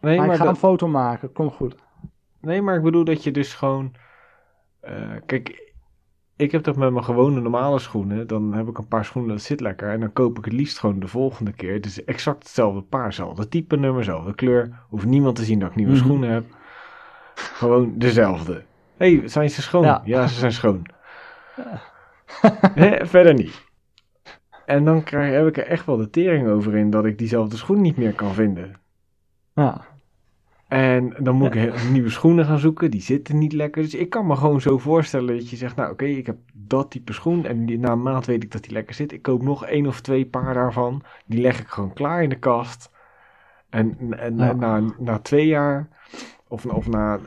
Nee, maar maar, ik ga dat- een foto maken, kom goed. nee, maar ik bedoel dat je dus gewoon... eh, kijk, ik heb toch met mijn gewone normale schoenen, dan heb ik een paar schoenen, dat zit lekker. En dan koop ik het liefst gewoon de volgende keer. Dus exact hetzelfde paar, hetzelfde type nummer, dezelfde kleur. Hoeft niemand te zien dat ik nieuwe Mhm. schoenen heb. Gewoon dezelfde. Hé, hey, zijn ze schoon? Ja. Ja, ze zijn schoon. Verder niet. En dan krijg, heb ik er echt wel de tering over in dat ik diezelfde schoen niet meer kan vinden. Ja, En dan moet ik nieuwe schoenen gaan zoeken, die zitten niet lekker. Dus ik kan me gewoon zo voorstellen dat je zegt, nou oké, ik heb dat type schoen en die, na een maand weet ik dat die lekker zit. Ik koop nog één of twee paar daarvan, die leg ik gewoon klaar in de kast. En, en Ja. na, na twee jaar, of, of na,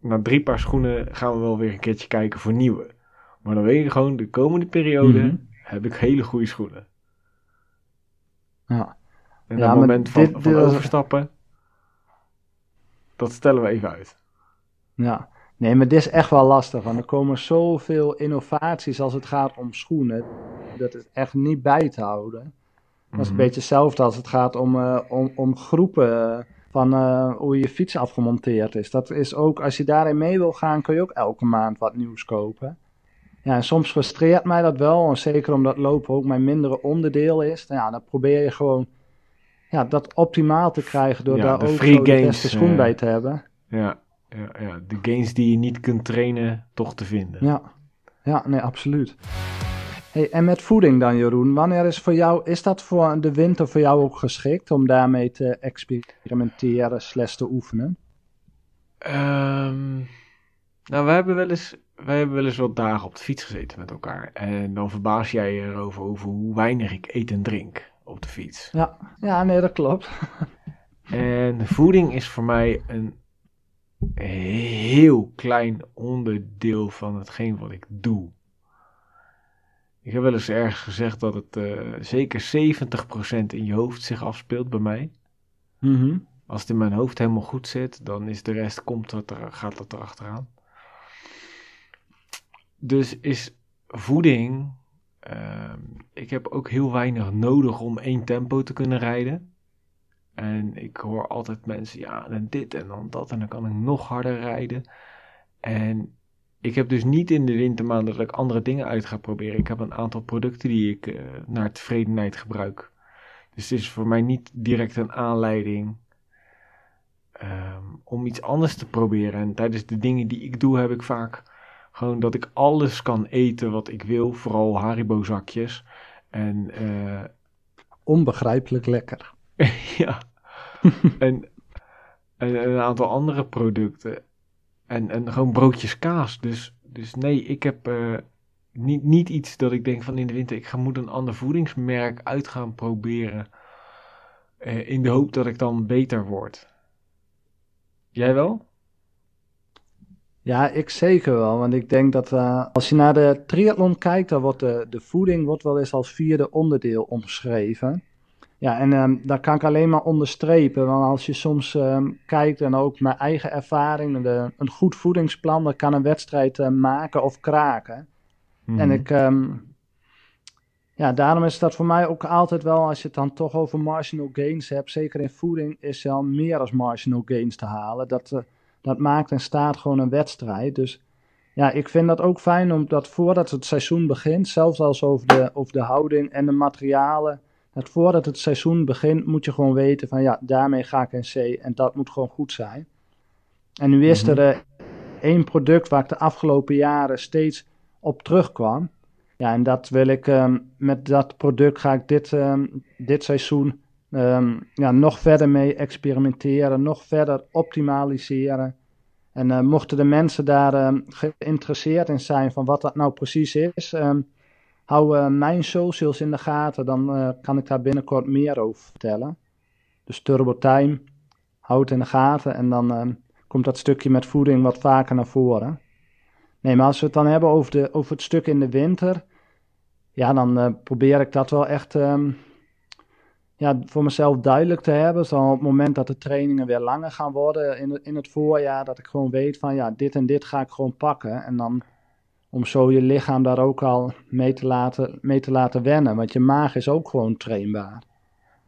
na drie paar schoenen, gaan we wel weer een keertje kijken voor nieuwe. Maar dan weet je gewoon, de komende periode Mhm. heb ik hele goede schoenen. ja. En Ja, het moment van, dit- van overstappen, dat stellen we even uit. ja. Nee, maar dit is echt wel lastig, want er komen zoveel innovaties als het gaat om schoenen. Dat is echt niet bij te houden. Dat is een Mhm. beetje hetzelfde als het gaat om, eh, om, om groepen eh, van eh, hoe je fiets afgemonteerd is. Dat is ook, als je daarin mee wil gaan, kun je ook elke maand wat nieuws kopen. Ja, en soms frustreert mij dat wel, en zeker omdat lopen ook mijn mindere onderdeel is. Nou ja, dan probeer je gewoon ja, dat optimaal te krijgen door Ja, daar ook de beste schoen eh, bij te hebben. Ja, ja, ja, de gains die je niet kunt trainen, toch te vinden. Ja, ja nee, absoluut. Hey, en met voeding dan, Jeroen. Wanneer is voor jou, is dat voor de winter voor jou ook geschikt om daarmee te experimenteren, slash te oefenen? Ehm, nou, we hebben wel eens, wij hebben wel eens wat dagen op de fiets gezeten met elkaar. En dan verbaas jij je erover over hoe weinig ik eet en drink op de fiets. Ja, ja nee, dat klopt. En voeding is voor mij een heel klein onderdeel van hetgeen wat ik doe. Ik heb wel eens ergens gezegd dat het eh, zeker 70% in je hoofd zich afspeelt bij mij. Mhm. Als het in mijn hoofd helemaal goed zit, dan is de rest, komt het er, gaat dat erachteraan. Dus is voeding. Ehm, ik heb ook heel weinig nodig om één tempo te kunnen rijden. En ik hoor altijd mensen, ja, en dit en dan dat, en dan kan ik nog harder rijden. En ik heb dus niet in de wintermaanden dat ik andere dingen uit ga proberen. Ik heb een aantal producten die ik eh, naar tevredenheid gebruik. Dus het is voor mij niet direct een aanleiding ehm, om iets anders te proberen. En tijdens de dingen die ik doe, heb ik vaak gewoon dat ik alles kan eten wat ik wil. Vooral Haribo zakjes. En eh, Onbegrijpelijk lekker. ja. en, en een aantal andere producten. En, en gewoon broodjes kaas. Dus, dus nee, ik heb eh, niet, niet iets dat ik denk van in de winter, ik ga, moet een ander voedingsmerk uit gaan proberen. eh, in de hoop dat ik dan beter word. Jij wel? Ja, ik zeker wel. Want ik denk dat eh, als je naar de triathlon kijkt, dan wordt de, de voeding wordt wel eens als vierde onderdeel omschreven. Ja, en ehm dat kan ik alleen maar onderstrepen. Want als je soms ehm, kijkt, en ook mijn eigen ervaring, de, een goed voedingsplan, dat kan een wedstrijd eh, maken of kraken. En Mhm. ik, ehm, ja, daarom is dat voor mij ook altijd wel, als je het dan toch over marginal gains hebt, zeker in voeding, is er al meer als marginal gains te halen. Dat, uh, dat maakt en staat gewoon een wedstrijd. Dus ja, ik vind dat ook fijn omdat voordat het seizoen begint, zelfs als over de, over de houding en de materialen, dat voordat het seizoen begint, moet je gewoon weten van ja, daarmee ga ik in C en dat moet gewoon goed zijn. En nu is er uh, één product waar ik de afgelopen jaren steeds op terugkwam. Ja, en dat wil ik, um, met dat product ga ik dit, um, dit seizoen um, ja, nog verder mee experimenteren, nog verder optimaliseren. En uh, mochten de mensen daar geïnteresseerd in zijn van wat dat nou precies is, hou uh, mijn socials in de gaten, dan uh, kan ik daar binnenkort meer over vertellen. Dus Turbo Time, hou het in de gaten en dan komt dat stukje met voeding wat vaker naar voren. Nee, maar als we het dan hebben over, de, over het stuk in de winter, ja, dan probeer ik dat wel echt ja, voor mezelf duidelijk te hebben. Zo op het moment dat de trainingen weer langer gaan worden in, in het voorjaar, dat ik gewoon weet van ja, dit en dit ga ik gewoon pakken. En dan om zo je lichaam daar ook al mee te laten, mee te laten wennen. Want je maag is ook gewoon trainbaar.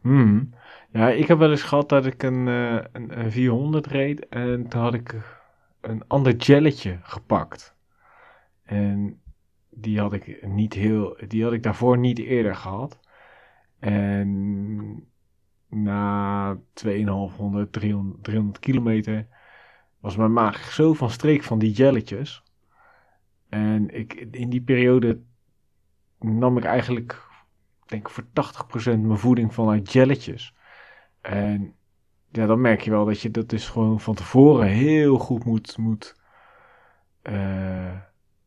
Hmm. Ja, ik heb wel eens gehad dat ik een, uh, een, een 400 reed en toen had ik een ander gelletje gepakt. En die had ik niet heel, die had ik daarvoor niet eerder gehad. En na 2500, 300, 300 kilometer was mijn maag zo van streek van die jelletjes. En ik, in die periode nam ik eigenlijk, denk ik voor 80% mijn voeding vanuit jelletjes. En ja, dan merk je wel dat je dat dus gewoon van tevoren heel goed moet, moet uh,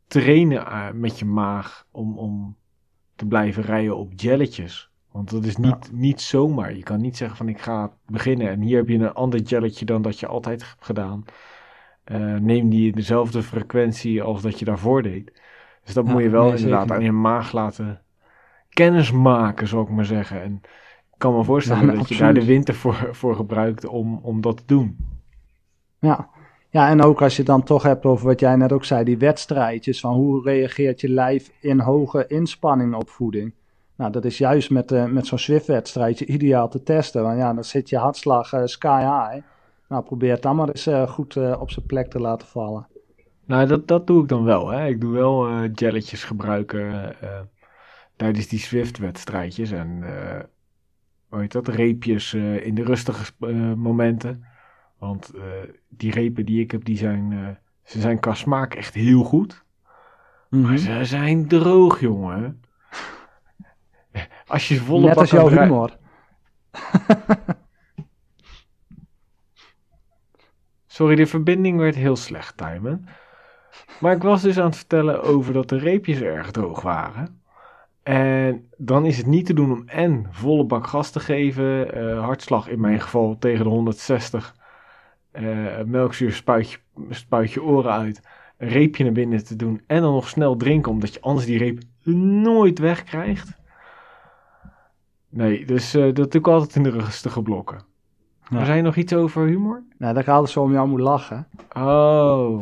trainen eh, met je maag om, om te blijven rijden op jelletjes. Want dat is niet, niet zomaar. Je kan niet zeggen van ik ga beginnen en hier heb je een ander jelletje dan dat je altijd hebt gedaan. Uh, neem die dezelfde frequentie als dat je daarvoor deed. Dus dat ja, moet je wel nee, inderdaad zeker. aan je maag laten kennis maken, zou ik maar zeggen. En ik kan me voorstellen ja, dat absoluut. je daar de winter voor, voor gebruikt om, om dat te doen. Ja, ja, en ook als je het dan toch hebt over wat jij net ook zei, die wedstrijdjes, van hoe reageert je lijf in hoge inspanning op voeding. Nou, dat is juist met, uh, met zo'n Swift-wedstrijdje ideaal te testen, want ja, dan zit je hartslag uh, sky high. Nou, probeer het dan maar eens uh, goed op zijn plek te laten vallen. Nou, dat, dat doe ik dan wel. Hè. Ik doe wel jelletjes gebruiken tijdens die Swift-wedstrijdjes en, hoe heet dat, reepjes in de rustige momenten. Want die repen die ik heb, die zijn, ze zijn qua smaak echt heel goed. Mm -hmm. Maar ze zijn droog, jongen. Als je volle Net als jouw humor. Sorry, de verbinding werd heel slecht, Timon. Maar ik was dus aan het vertellen over dat de reepjes erg droog waren. En dan is het niet te doen om en volle bak gas te geven, uh, hartslag in mijn geval tegen de 160 uh, melkzuur spuit je, spuit je oren uit, een reepje naar binnen te doen en dan nog snel drinken, omdat je anders die reep nooit wegkrijgt. Nee, dus uh, dat doe ik altijd in de rustige blokken. Ja. Er zijn nog iets over humor? Nou, dat ik altijd zo om jou moet lachen. Oh.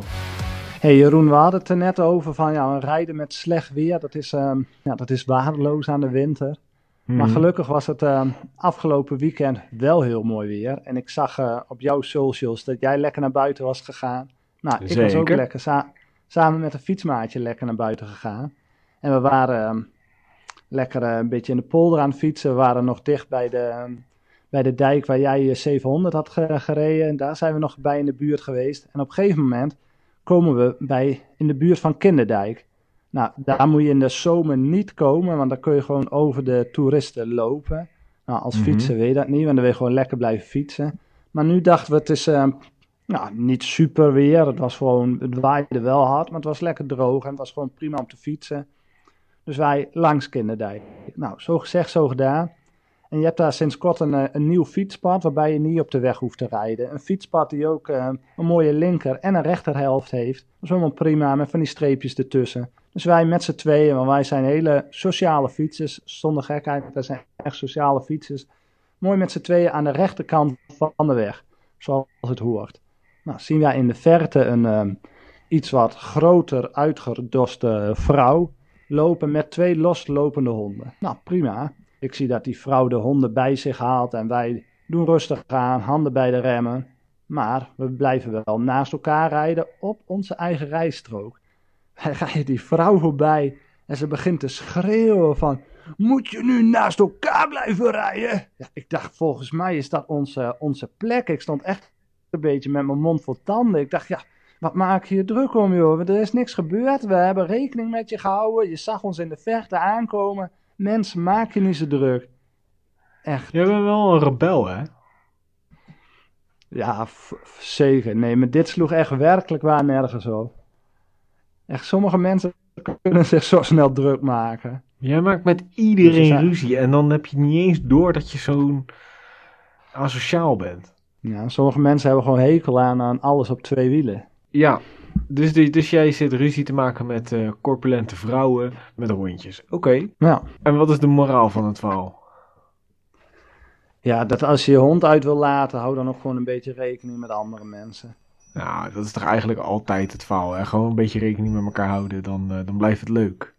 hey Jeroen, we hadden het er net over van ja, rijden met slecht weer, dat is, uh, ja, dat is waardeloos aan de winter. Maar gelukkig was het uh, afgelopen weekend wel heel mooi weer. En ik zag uh, op jouw socials dat jij lekker naar buiten was gegaan. Nou, ik was ook lekker sa samen met een fietsmaatje lekker naar buiten gegaan. En we waren uh, lekker eh, een beetje in de polder aan het fietsen. We waren nog dicht bij de, bij de dijk waar jij je 700 had gereden. En daar zijn we nog bij in de buurt geweest. En op een gegeven moment komen we bij in de buurt van Kinderdijk. Nou, daar moet je in de zomer niet komen, want dan kun je gewoon over de toeristen lopen. Nou, als -hmm. fietser weet je dat niet, want dan wil je gewoon lekker blijven fietsen. Maar nu dachten we, het is uh, nou, niet super weer. Het was gewoon, het waaide wel hard, maar het was lekker droog en het was gewoon prima om te fietsen. Dus wij langs Kinderdijk. Nou, zo gezegd, zo gedaan. En je hebt daar sinds kort een, eh, een nieuw fietspad waarbij je niet op de weg hoeft te rijden. Een fietspad die ook uh, een mooie linker en een rechterhelft heeft. Dat is helemaal prima met van die streepjes ertussen. Dus wij met z'n tweeën, want wij zijn hele sociale fietsers, zonder gekheid, wij zijn echt sociale fietsers. Mooi met z'n tweeën aan de rechterkant van de weg, zoals het hoort. Nou, zien wij in de verte een uh, iets wat groter uitgedoste vrouw. Lopen met twee loslopende honden. Nou, prima. Ik zie dat die vrouw de honden bij zich haalt en wij doen rustig aan, handen bij de remmen. Maar we blijven wel naast elkaar rijden op onze eigen rijstrook. Wij rijden die vrouw voorbij en ze begint te schreeuwen van... Moet je nu naast elkaar blijven rijden? Ja, ik dacht, volgens mij is dat onze, onze plek. Ik stond echt een beetje met mijn mond vol tanden. Ik dacht, ja, wat maak je je druk om, joh? Er is niks gebeurd. We hebben rekening met je gehouden. Je zag ons in de verte aankomen. Mensen, maak je niet zo druk. Echt. Je bent wel een rebel, hè? Ja, zeker. Nee, maar dit sloeg echt werkelijk waar nergens op. Echt, sommige mensen kunnen zich zo snel druk maken. Jij maakt met iedereen ruzie en dan heb je niet eens door dat je zo'n asociaal bent. Ja, sommige mensen hebben gewoon hekel aan, aan alles op twee wielen. Ja, dus, dus jij zit ruzie te maken met uh, corpulente vrouwen met hondjes. Oké. Ja. En wat is de moraal van het verhaal? Ja, dat als je je hond uit wil laten, hou dan ook gewoon een beetje rekening met andere mensen. Nou, dat is toch eigenlijk altijd het verhaal. Hè? Gewoon een beetje rekening met elkaar houden, dan, uh, dan blijft het leuk.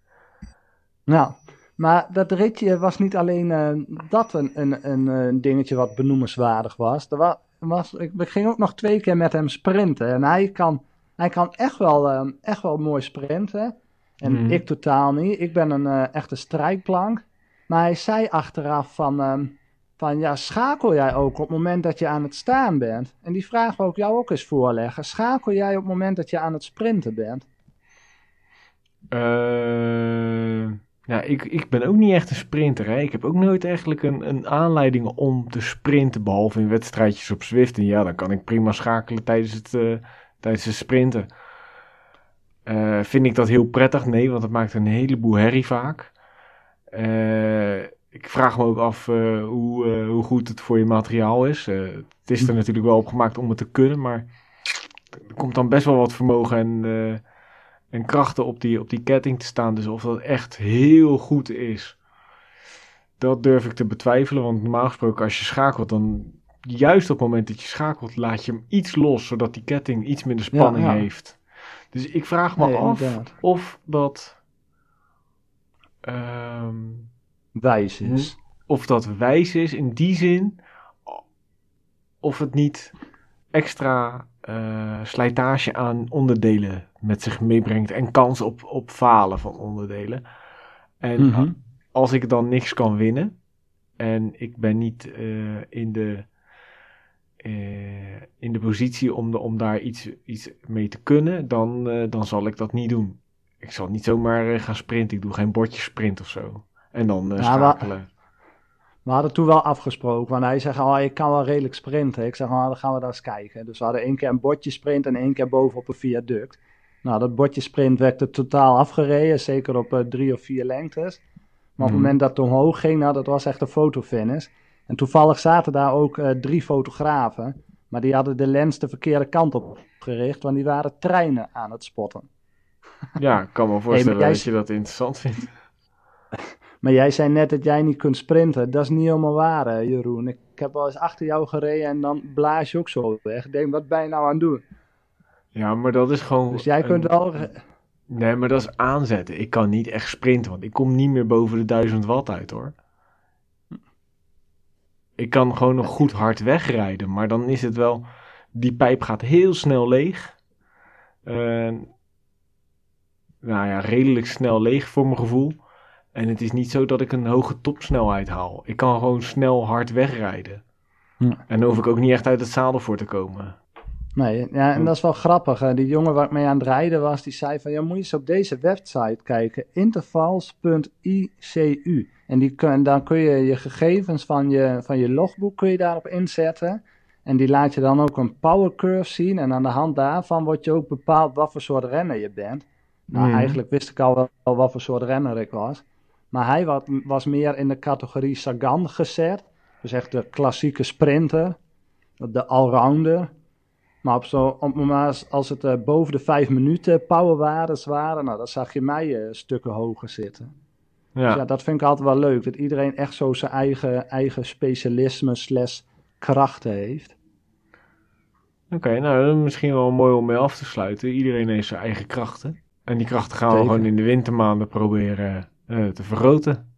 Nou, maar dat ritje was niet alleen uh, dat een, een, een, een, dingetje wat benoemenswaardig was. Er was, was. Ik ging ook nog twee keer met hem sprinten. En hij kan, hij kan echt, wel, uh, echt wel mooi sprinten. En mm. ik totaal niet. Ik ben een uh, echte strijkplank. Maar hij zei achteraf van, ehm, van, ja, schakel jij ook op het moment dat je aan het staan bent? En die vraag wil ik jou ook eens voorleggen. Schakel jij op het moment dat je aan het sprinten bent? Uh, ja, ik, ik ben ook niet echt een sprinter. Hè. Ik heb ook nooit eigenlijk een, een aanleiding om te sprinten, behalve in wedstrijdjes op Zwift. En ja, dan kan ik prima schakelen tijdens het, uh, tijdens het sprinten. Uh, vind ik dat heel prettig? Nee, want het maakt een heleboel herrie vaak. Uh, ik vraag me ook af hoe, hoe goed het voor je materiaal is. het is er natuurlijk wel op gemaakt om het te kunnen, maar er komt dan best wel wat vermogen en en krachten op die, op die ketting te staan. Dus of dat echt heel goed is, dat durf ik te betwijfelen. Want normaal gesproken, als je schakelt, dan juist op het moment dat je schakelt, laat je hem iets los, zodat die ketting iets minder spanning heeft. Dus ik vraag me af of dat. Um, wijs is. Of dat wijs is in die zin. Of het niet extra uh, slijtage aan onderdelen met zich meebrengt en kans op, op falen van onderdelen. En mm -hmm. als ik dan niks kan winnen en ik ben niet uh, in, de, uh, in de positie om, de, om daar iets, iets mee te kunnen, dan, dan zal ik dat niet doen. Ik zal niet zomaar gaan sprinten. Ik doe geen bordje sprint of zo. En dan ja, schakelen. We hadden toen wel afgesproken, want hij zegt, oh, ik kan wel redelijk sprinten. Ik zeg, oh, dan gaan we daar eens kijken. Dus we hadden één keer een bordje sprint en één keer boven op een viaduct. Nou, dat bordje sprint werd er totaal afgereden, zeker op uh, drie of vier lengtes. Maar op het moment dat het omhoog ging, nou, dat was echt een fotofinish. En toevallig zaten daar ook uh, drie fotografen, maar die hadden de lens de verkeerde kant op gericht, want die waren treinen aan het spotten. Ja, ik kan me voorstellen hey, dat je dat interessant vindt. Maar jij zei net dat jij niet kunt sprinten. Dat is niet helemaal waar, hè, Jeroen. Ik heb wel eens achter jou gereden en dan blaas je ook zo weg. Ik denk, wat ben je nou aan het doen? Ja, maar dat is gewoon... Dus jij kunt wel... Nee, maar dat is aanzetten. Ik kan niet echt sprinten, want ik kom niet meer boven de 1000 watt uit, hoor. Ik kan gewoon nog goed hard wegrijden, maar dan is het wel... Die pijp gaat heel snel leeg. Uh, nou ja, redelijk snel leeg voor mijn gevoel. En het is niet zo dat ik een hoge topsnelheid haal. Ik kan gewoon snel hard wegrijden. Ja. En dan hoef ik ook niet echt uit het zadel voor te komen. Nee, ja, en dat is wel grappig. Hè. Die jongen waar ik mee aan het rijden was, die zei van... ja, moet je eens op deze website kijken. intervals.icu. En die kun, dan kun je je gegevens van je, van je logboek kun je daarop inzetten. En die laat je dan ook een power curve zien. En aan de hand daarvan wordt je ook bepaald wat voor soort renner je bent. Nou, mm. eigenlijk wist ik al wel wat voor soort renner ik was. Maar hij was, was meer in de categorie Sagan gezet. Dus echt de klassieke sprinter, de allrounder. Maar op, zo, op moment als het uh, boven de vijf minuten powerwaardes waren, nou, dan zag je mij uh, stukken hoger zitten. Ja. Dus ja, dat vind ik altijd wel leuk. Dat iedereen echt zo zijn eigen, eigen specialisme slash krachten heeft. Oké, okay, nou misschien wel mooi om mee af te sluiten. Iedereen heeft zijn eigen krachten. En die krachten gaan we gewoon in de wintermaanden proberen eh, te vergroten.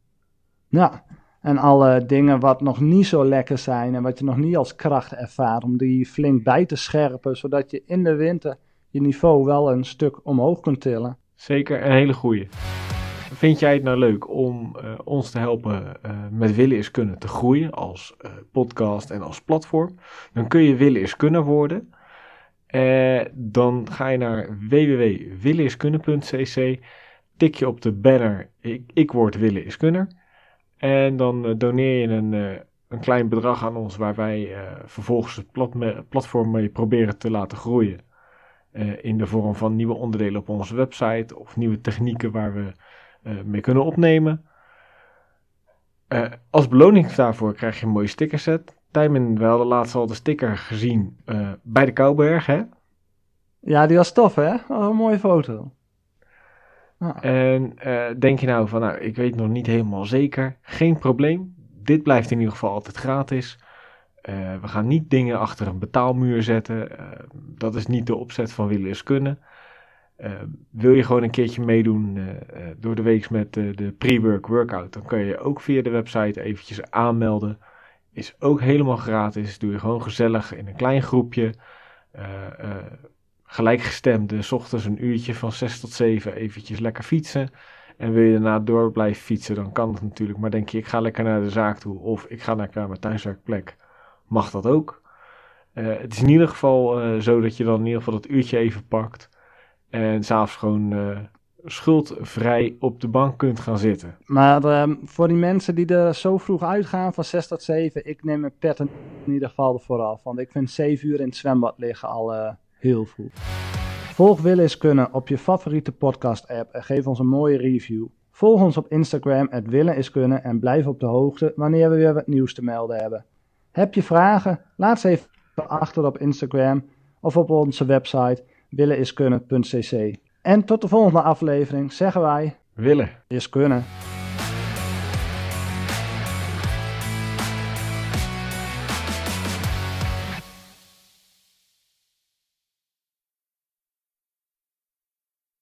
Ja, en alle dingen wat nog niet zo lekker zijn en wat je nog niet als kracht ervaart, om die flink bij te scherpen, zodat je in de winter je niveau wel een stuk omhoog kunt tillen. Zeker een hele goeie. Vind jij het nou leuk om eh, ons te helpen eh, met Willen is Kunnen te groeien als podcast en als platform? Dan kun je Willen is Kunnen worden. Dan ga je naar www.willeniskunnen.cc, tik je op de banner ik, ik word Willen is Kunner en dan eh, doneer je een, eh, een klein bedrag aan ons waar wij eh, vervolgens het plat- platform mee proberen te laten groeien. In de vorm van nieuwe onderdelen op onze website of nieuwe technieken waar we mee kunnen opnemen. Als beloning daarvoor krijg je een mooie stickerset. Tijmen, we hadden laatst al de sticker gezien bij de Kouberg. Hè? Ja, die was tof hè? Oh, een mooie foto. En eh, denk je nou van, nou, ik weet nog niet helemaal zeker. Geen probleem. Dit blijft in ieder geval altijd gratis. Eh, we gaan niet dingen achter een betaalmuur zetten. Eh, dat is niet de opzet van Willen is Kunnen. Wil je gewoon een keertje meedoen door de week met de pre-work workout, dan kun je je ook via de website eventjes aanmelden. Is ook helemaal gratis. Doe je gewoon gezellig in een klein groepje. Gelijkgestemde, ochtends een uurtje van 6 tot 7 eventjes lekker fietsen. En wil je daarna door blijven fietsen, dan kan het natuurlijk. Maar denk je, ik ga lekker naar de zaak toe of ik ga naar mijn thuiswerkplek, mag dat ook. Eh, het is in ieder geval eh, zo dat je dan in ieder geval dat uurtje even pakt. En s'avonds gewoon eh, schuldvrij op de bank kunt gaan zitten. Maar ehm, voor die mensen die er zo vroeg uitgaan, van 6 tot 7, ik neem mijn pet in ieder geval ervoor af. Want ik vind 7 uur in het zwembad liggen al heel vroeg. Volg Willen is Kunnen op je favoriete podcast app en geef ons een mooie review. Volg ons op Instagram, het Willen is Kunnen en blijf op de hoogte wanneer we weer wat nieuws te melden hebben. Heb je vragen? Laat ze even achter op Instagram of op onze website willeniskunnen.cc. En tot de volgende aflevering zeggen wij, Willen. is kunnen.